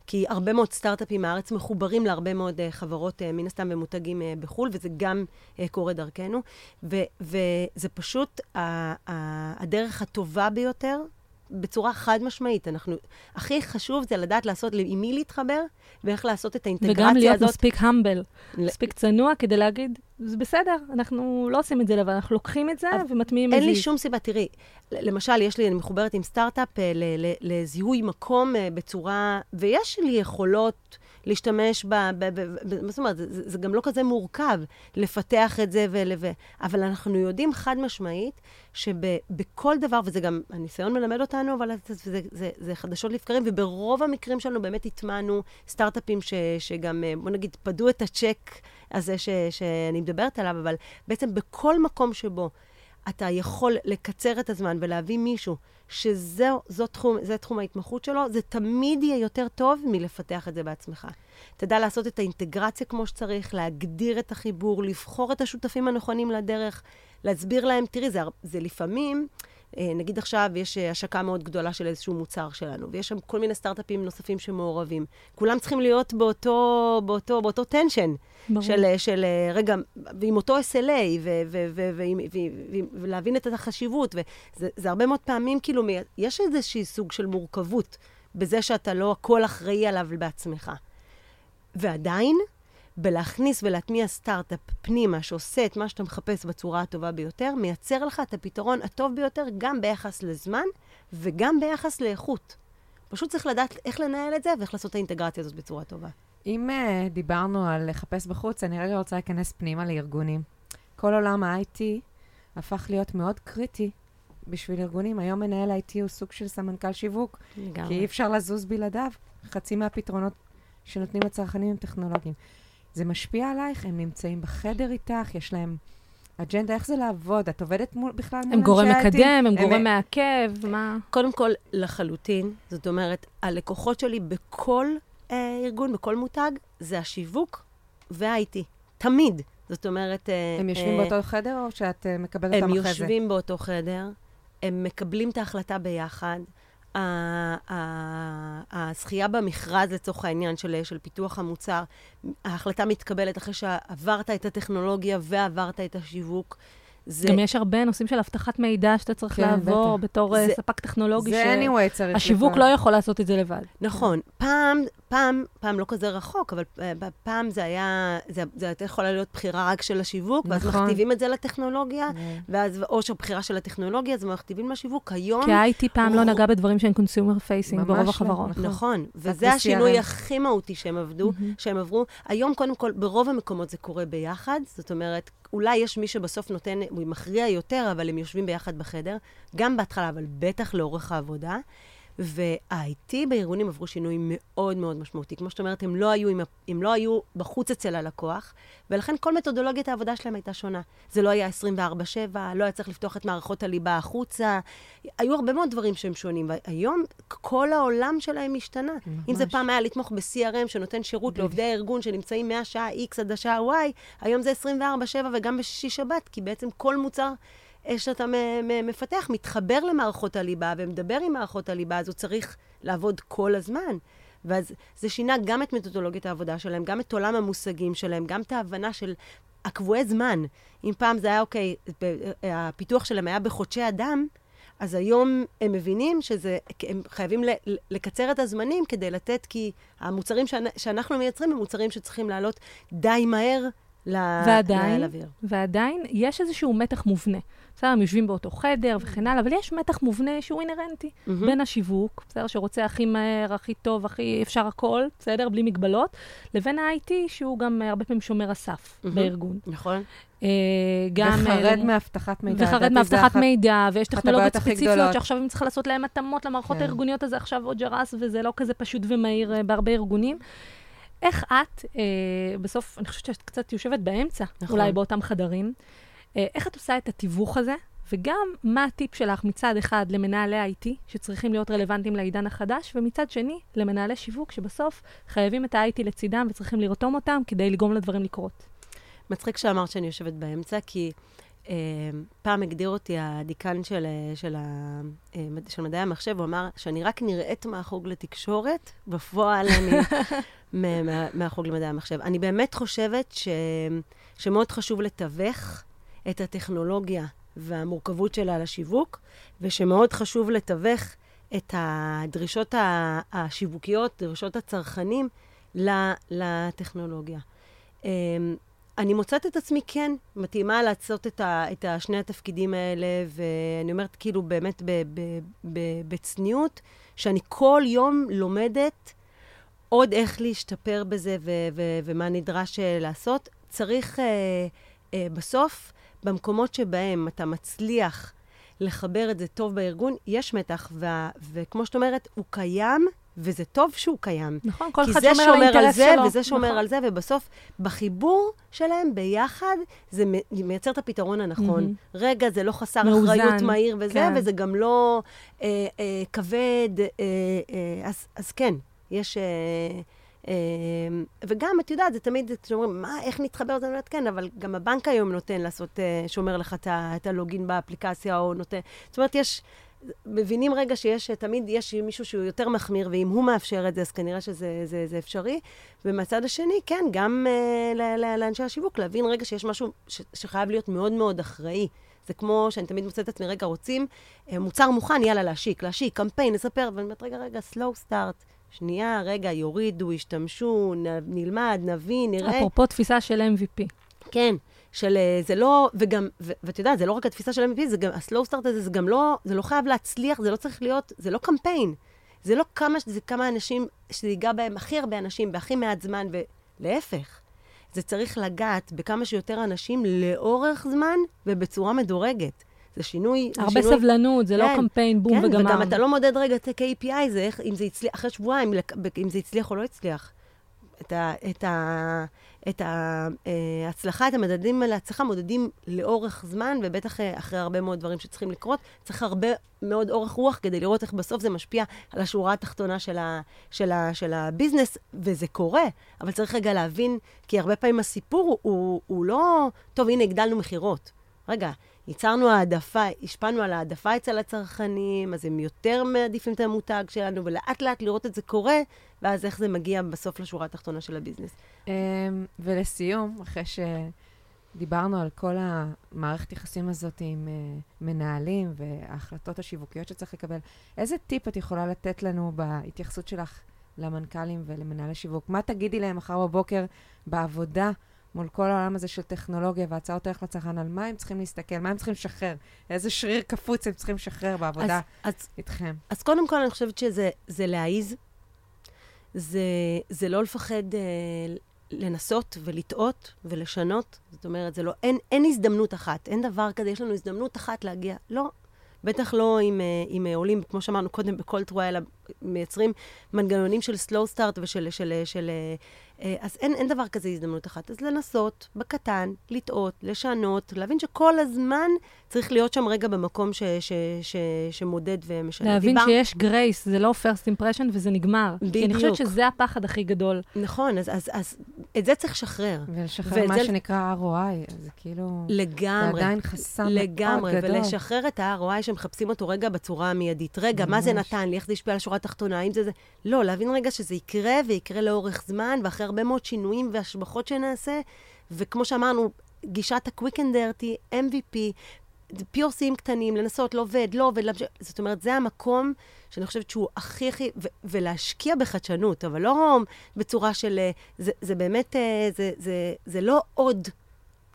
כי הרבה מאוד סטארט-אפים מהארץ מחוברים להרבה מאוד uh, חברות, uh, מן הסתם, ומותגים uh, בחו"ל, וזה גם uh, קורה דרכנו. ו, וזה פשוט uh, uh, הדרך הטובה ביותר בצורה חד משמעית. אנחנו, הכי חשוב זה לדעת לעשות, עם מי להתחבר, ואיך לעשות את האינטגרציה הזאת. וגם להיות הזאת. מספיק המבל, מספיק צנוע כדי להגיד, זה בסדר, אנחנו לא עושים את זה לבד, אנחנו לוקחים את זה ומטמיעים את זה. אין לי שום סיבה, תראי, למשל, יש לי, אני מחוברת עם סטארט-אפ אה, לזיהוי מקום אה, בצורה, ויש לי יכולות... להשתמש ב... ב, ב, ב מה זאת אומרת? זה, זה גם לא כזה מורכב לפתח את זה, ול, ו, אבל אנחנו יודעים חד משמעית שבכל דבר, וזה גם, הניסיון מלמד אותנו, אבל זה, זה, זה, זה חדשות לבקרים, וברוב המקרים שלנו באמת הטמענו סטארט-אפים ש, שגם, בוא נגיד, פדו את הצ'ק הזה ש, שאני מדברת עליו, אבל בעצם בכל מקום שבו אתה יכול לקצר את הזמן ולהביא מישהו שזה תחום, תחום ההתמחות שלו, זה תמיד יהיה יותר טוב מלפתח את זה בעצמך. תדע לעשות את האינטגרציה כמו שצריך, להגדיר את החיבור, לבחור את השותפים הנכונים לדרך, להסביר להם, תראי, זה, זה לפעמים... אה, נגיד עכשיו יש אה, השקה מאוד גדולה של איזשהו מוצר שלנו, ויש שם כל מיני סטארט-אפים נוספים שמעורבים. כולם צריכים להיות באותו, באותו, באותו טנשן. של, אה, של, רגע, ועם אותו SLA, ולהבין את החשיבות. וזה הרבה מאוד פעמים, כאילו, יש איזשהי סוג של מורכבות בזה שאתה לא הכל אחראי עליו בעצמך. ועדיין, בלהכניס ולהטמיע סטארט-אפ פנימה שעושה את מה שאתה מחפש בצורה הטובה ביותר, מייצר לך את הפתרון הטוב ביותר גם ביחס לזמן וגם ביחס לאיכות. פשוט צריך לדעת איך לנהל את זה ואיך לעשות את האינטגרציה הזאת בצורה טובה. אם uh, דיברנו על לחפש בחוץ, אני רגע רוצה להיכנס פנימה לארגונים. כל עולם ה-IT הפך להיות מאוד קריטי בשביל ארגונים. היום מנהל IT הוא סוג של סמנכ"ל שיווק, לגמרי. כי אי אפשר לזוז בלעדיו. חצי מהפתרונות שנותנים לצרכנים הם טכנולוגיים. זה משפיע עלייך? הם נמצאים בחדר איתך? יש להם אג'נדה? איך זה לעבוד? את עובדת מול, בכלל מול אנשי הם גורם מקדם, הם גורם מעכב, מה? קודם כל, לחלוטין. זאת אומרת, הלקוחות שלי בכל אה, ארגון, בכל מותג, זה השיווק וה-IT. תמיד. זאת אומרת... אה, הם יושבים אה, באותו חדר או שאת אה, מקבלת אותם אחרי זה? הם יושבים באותו חדר, הם מקבלים את ההחלטה ביחד. הזכייה במכרז, לצורך העניין, של, של פיתוח המוצר, ההחלטה מתקבלת אחרי שעברת את הטכנולוגיה ועברת את השיווק. זה... גם יש הרבה נושאים של אבטחת מידע שאתה צריך כן, לעבור בטח. בתור זה, ספק טכנולוגי. זה ש... anyway צריך השיווק לפעמים. לא יכול לעשות את זה לבד. נכון. פעם, פעם, פעם לא כזה רחוק, אבל אה, פעם זה היה, זה, זה הייתה יכולה להיות בחירה רק של השיווק, נכון. ואז מכתיבים את זה לטכנולוגיה, אממ. ואז, או שבחירה של הטכנולוגיה, אז מכתיבים לשיווק. היום... כי ה-IT פעם או... לא נגע בדברים שהם consumer facing ברוב לא. החברות. נכון, נכון. וזה השינוי הכי מהותי שהם עבדו. שהם עברו. היום, קודם כל, ברוב המקומות זה קורה ביחד, זאת אומרת, אולי יש מי שבסוף נותן, הוא מכריע יותר, אבל הם יושבים ביחד בחדר, גם בהתחלה, אבל בטח לאורך העבודה. וה-IT בארגונים עברו שינוי מאוד מאוד משמעותי. כמו שאת אומרת, הם לא היו, הם לא היו בחוץ אצל הלקוח, ולכן כל מתודולוגיית העבודה שלהם הייתה שונה. זה לא היה 24-7, לא היה צריך לפתוח את מערכות הליבה החוצה. היו הרבה מאוד דברים שהם שונים, והיום כל העולם שלהם השתנה. ממש. אם זה פעם היה לתמוך ב-CRM שנותן שירות לעובדי הארגון שנמצאים מהשעה X עד השעה Y, היום זה 24-7 וגם בשישי שבת, כי בעצם כל מוצר... שאתה מפתח מתחבר למערכות הליבה ומדבר עם מערכות הליבה, אז הוא צריך לעבוד כל הזמן. ואז זה שינה גם את מתודולוגיית העבודה שלהם, גם את עולם המושגים שלהם, גם את ההבנה של הקבועי זמן. אם פעם זה היה, אוקיי, הפיתוח שלהם היה בחודשי אדם, אז היום הם מבינים שהם חייבים לקצר את הזמנים כדי לתת, כי המוצרים שאנחנו מייצרים הם מוצרים שצריכים לעלות די מהר ועדיין, ועדיין יש איזשהו מתח מובנה. בסדר, הם יושבים באותו חדר וכן הלאה, אבל יש מתח מובנה שהוא אינהרנטי mm-hmm. בין השיווק, בסדר, שרוצה הכי מהר, הכי טוב, הכי אפשר הכל, בסדר, בלי מגבלות, לבין ה-IT, שהוא גם uh, הרבה פעמים שומר הסף mm-hmm. בארגון. נכון. Uh, גם... וחרד uh, מאבטחת מידע. וחרד מאבטחת מידע, ויש טכנולוגיות ספציפיות שעכשיו אם צריכה לעשות להן התאמות למערכות כן. הארגוניות, אז עכשיו עוד ג'רס, וזה לא כזה פשוט ומהיר uh, בהרבה ארגונים. איך את, אה, בסוף, אני חושבת שאת קצת יושבת באמצע, נכון. אולי באותם חדרים, אה, איך את עושה את התיווך הזה, וגם מה הטיפ שלך מצד אחד למנהלי IT, שצריכים להיות רלוונטיים לעידן החדש, ומצד שני, למנהלי שיווק, שבסוף חייבים את ה-IT לצידם וצריכים לרתום אותם כדי לגרום לדברים לקרות. מצחיק שאמרת שאני יושבת באמצע, כי פעם הגדיר אותי הדיקן של, של, אה, של מדעי המחשב, הוא אמר שאני רק נראית מהחוג לתקשורת, בפועל אני מהחוג למדעי המחשב. אני באמת חושבת ש, שמאוד חשוב לתווך את הטכנולוגיה והמורכבות שלה לשיווק, ושמאוד חשוב לתווך את הדרישות השיווקיות, דרישות הצרכנים, לטכנולוגיה. אני מוצאת את עצמי כן מתאימה לעשות את, ה, את שני התפקידים האלה, ואני אומרת כאילו באמת ב, ב, ב, בצניעות, שאני כל יום לומדת עוד איך להשתפר בזה ו, ו, ומה נדרש אה, לעשות. צריך אה, אה, בסוף, במקומות שבהם אתה מצליח לחבר את זה טוב בארגון, יש מתח, וה, וכמו שאת אומרת, הוא קיים, וזה טוב שהוא קיים. נכון, כל אחד שומר על האינטרס שלו. כי זה שומר על זה, וזה שומר נכון. על זה, ובסוף, בחיבור שלהם ביחד, זה מייצר את הפתרון הנכון. Mm-hmm. רגע, זה לא חסר מאוזן, אחריות מהיר וזה, כן. וזה גם לא אה, אה, כבד. אה, אה, אז, אז כן, יש... אה, אמ, וגם, את יודעת, זה תמיד, כשאומרים, מה, איך נתחבר לזה? אני אומרת, כן, אבל גם הבנק היום נותן לעשות, אה, שומר לך את הלוגין באפליקציה, או נותן... זאת אומרת, יש... מבינים רגע שיש, תמיד יש מישהו שהוא יותר מחמיר, ואם הוא מאפשר את זה, אז כנראה שזה זה, זה אפשרי. ומהצד השני, כן, גם uh, לאנשי השיווק, להבין רגע שיש משהו ש, שחייב להיות מאוד מאוד אחראי. זה כמו שאני תמיד מוצאת את עצמי, רגע, רוצים uh, מוצר מוכן, יאללה, להשיק, להשיק, קמפיין, לספר, ואני אומרת, רגע, רגע, slow start. שנייה, רגע, יורידו, ישתמשו, נ, נלמד, נבין, נראה. אפרופו תפיסה של MVP. כן, של אה, זה לא, וגם, ואת יודעת, זה לא רק התפיסה של MVP, זה גם, הסלואו סטארט הזה, זה גם לא, זה לא חייב להצליח, זה לא צריך להיות, זה לא קמפיין. זה לא כמה, זה כמה אנשים, שזה ייגע בהם הכי הרבה אנשים, בהכי מעט זמן, ולהפך. זה צריך לגעת בכמה שיותר אנשים לאורך זמן ובצורה מדורגת. זה שינוי... הרבה שינוי, סבלנות, זה לא כן, לא קמפיין בום כן, וגמר. וגם אתה לא מודד רגע את ה-KPI, זה איך, אם זה הצליח, אחרי שבועיים, אם זה הצליח או לא הצליח. את, ה, את, ה, את ההצלחה, את המדדים להצלחה מודדים לאורך זמן, ובטח אה, אחרי הרבה מאוד דברים שצריכים לקרות. צריך הרבה מאוד אורך רוח כדי לראות איך בסוף זה משפיע על השורה התחתונה של, ה, של, ה, של הביזנס, וזה קורה, אבל צריך רגע להבין, כי הרבה פעמים הסיפור הוא, הוא לא, טוב, הנה, הגדלנו מכירות. רגע, ייצרנו העדפה, השפענו על העדפה אצל הצרכנים, אז הם יותר מעדיפים את המותג שלנו, ולאט לאט לראות את זה קורה, ואז איך זה מגיע בסוף לשורה התחתונה של הביזנס. אמ, ולסיום, אחרי שדיברנו על כל המערכת יחסים הזאת עם uh, מנהלים וההחלטות השיווקיות שצריך לקבל, איזה טיפ את יכולה לתת לנו בהתייחסות שלך למנכ"לים ולמנהלי שיווק? מה תגידי להם מחר בבוקר בעבודה? מול כל העולם הזה של טכנולוגיה והצעות ערך לצרכן, על מה הם צריכים להסתכל, מה הם צריכים לשחרר, איזה שריר קפוץ הם צריכים לשחרר בעבודה אז, אז, איתכם. אז קודם כל, אני חושבת שזה להעיז, זה, זה לא לפחד אה, לנסות ולטעות ולשנות. זאת אומרת, זה לא, אין, אין הזדמנות אחת, אין דבר כזה, יש לנו הזדמנות אחת להגיע. לא, בטח לא עם, אה, עם אה, עולים, כמו שאמרנו קודם, בכל תרועה, אלא מייצרים מנגנונים של slow start ושל של, של, של, אה, אז אין, אין דבר כזה הזדמנות אחת. אז לנסות, בקטן, לטעות, לשנות, להבין שכל הזמן צריך להיות שם רגע במקום ש, ש, ש, שמודד ומשנה. להבין דיבר... שיש גרייס, זה לא first impression וזה נגמר. בדיוק. כי אני חושבת שזה הפחד הכי גדול. נכון, אז, אז, אז את זה צריך לשחרר. ולשחרר מה שנקרא ROI, זה כאילו... לגמרי. זה עדיין חסם לגמרי, מאוד גדול. ולשחרר את ה-ROI שמחפשים אותו רגע בצורה המיידית. רגע, ממש. מה זה נתן לי? איך זה השפיע על השורה התחתונה? האם זה זה? לא, להבין רגע שזה יקרה, ויקרה לאורך זמן, ואחרי הרבה מאוד שינויים והשבחות שנעשה, וכמו שאמרנו, גישת ה-Quick and Dirty, MVP, פיורסים קטנים, לנסות, לא עובד, לא עובד, להמשיך. זאת אומרת, זה המקום שאני חושבת שהוא הכי הכי, ו- ולהשקיע בחדשנות, אבל לא בצורה של, אה, זה, זה באמת, אה, זה, זה, זה לא עוד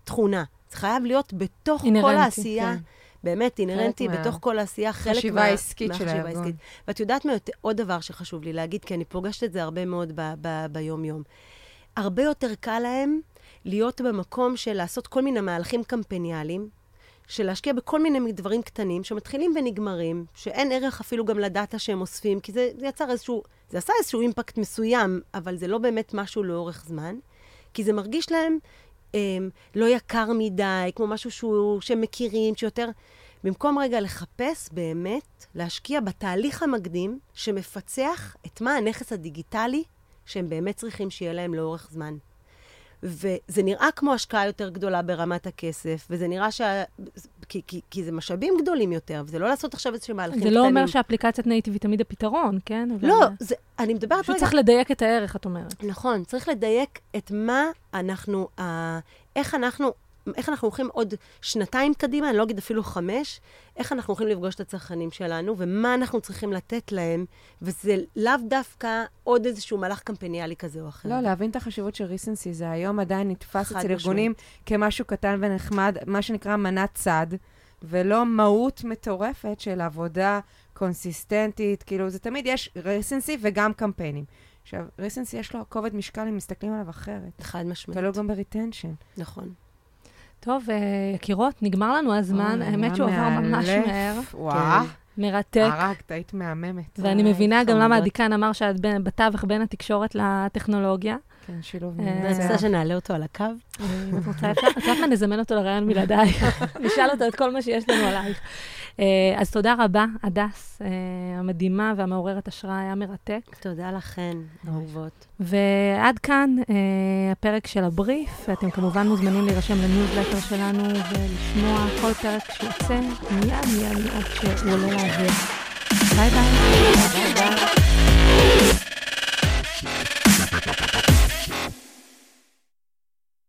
תכונה. זה חייב להיות בתוך כל העשייה. כן. באמת, אינהרנטי בתוך. כל העשייה, חלק מה... חשיבה עסקית של הארגון. ואת יודעת מה, עוד דבר שחשוב לי להגיד, כי אני פוגשת את זה הרבה מאוד ביום-יום. הרבה יותר קל להם להיות במקום של לעשות כל מיני מהלכים קמפניאליים, של להשקיע בכל מיני דברים קטנים שמתחילים ונגמרים, שאין ערך אפילו גם לדאטה שהם אוספים, כי זה, זה יצר איזשהו, זה עשה איזשהו אימפקט מסוים, אבל זה לא באמת משהו לאורך זמן, כי זה מרגיש להם לא יקר מדי, כמו משהו שהוא, שהם מכירים, שיותר... במקום רגע לחפש באמת, להשקיע בתהליך המקדים שמפצח את מה הנכס הדיגיטלי שהם באמת צריכים שיהיה להם לאורך זמן. וזה נראה כמו השקעה יותר גדולה ברמת הכסף, וזה נראה שה... כי, כי, כי זה משאבים גדולים יותר, וזה לא לעשות עכשיו איזשהם מהלכים קטנים. זה לא אומר שאפליקציית נייטיב היא תמיד הפתרון, כן? לא, זה, אני מדברת רגע... פשוט צריך לדייק את הערך, את אומרת. נכון, צריך לדייק את מה אנחנו, אה, איך אנחנו איך אנחנו הולכים עוד שנתיים קדימה, אני לא אגיד אפילו חמש, איך אנחנו הולכים לפגוש את הצרכנים שלנו, ומה אנחנו צריכים לתת להם, וזה לאו דווקא עוד איזשהו מהלך קמפניאלי כזה או אחר. לא, להבין את החשיבות של ריסנסי, זה היום עדיין נתפס אצל ארגונים כמשהו קטן ונחמד, מה שנקרא מנת צד, ולא מהות מטורפת של עבודה קונסיסטנטית, כאילו, זה תמיד יש ריסנסי וגם קמפיינים. עכשיו, recency יש לו כובד משקל אם מסתכלים עליו אחרת. חד משמעית. תלוי גם ב retention. נכון. טוב, אה, יקירות, נגמר לנו הזמן. האמת שהוא עבר ממש מהר. וואו. כן. מרתק. הרגת, היית מהממת. ואני מבינה גם למה הדיקן אמר שאת בתווך בין התקשורת לטכנולוגיה. כן, שילוב. אה, אני רוצה שנעלה אותו על הקו. את רוצה, את יודעת מה, נזמן אותו לריאיון בלעדיי. נשאל אותו את כל מה שיש לנו עלייך. אה, אז תודה רבה, הדס אה, המדהימה והמעוררת השראה, היה מרתק. תודה לכן, אהובות. ועד כאן אה, הפרק של הבריף, ואתם כמובן מוזמנים להירשם לניוזלטר שלנו ולשמוע כל פרק שיוצא מיד מיד מיד כשהוא עולה לאוויר. ביי ביי. ביי ביי.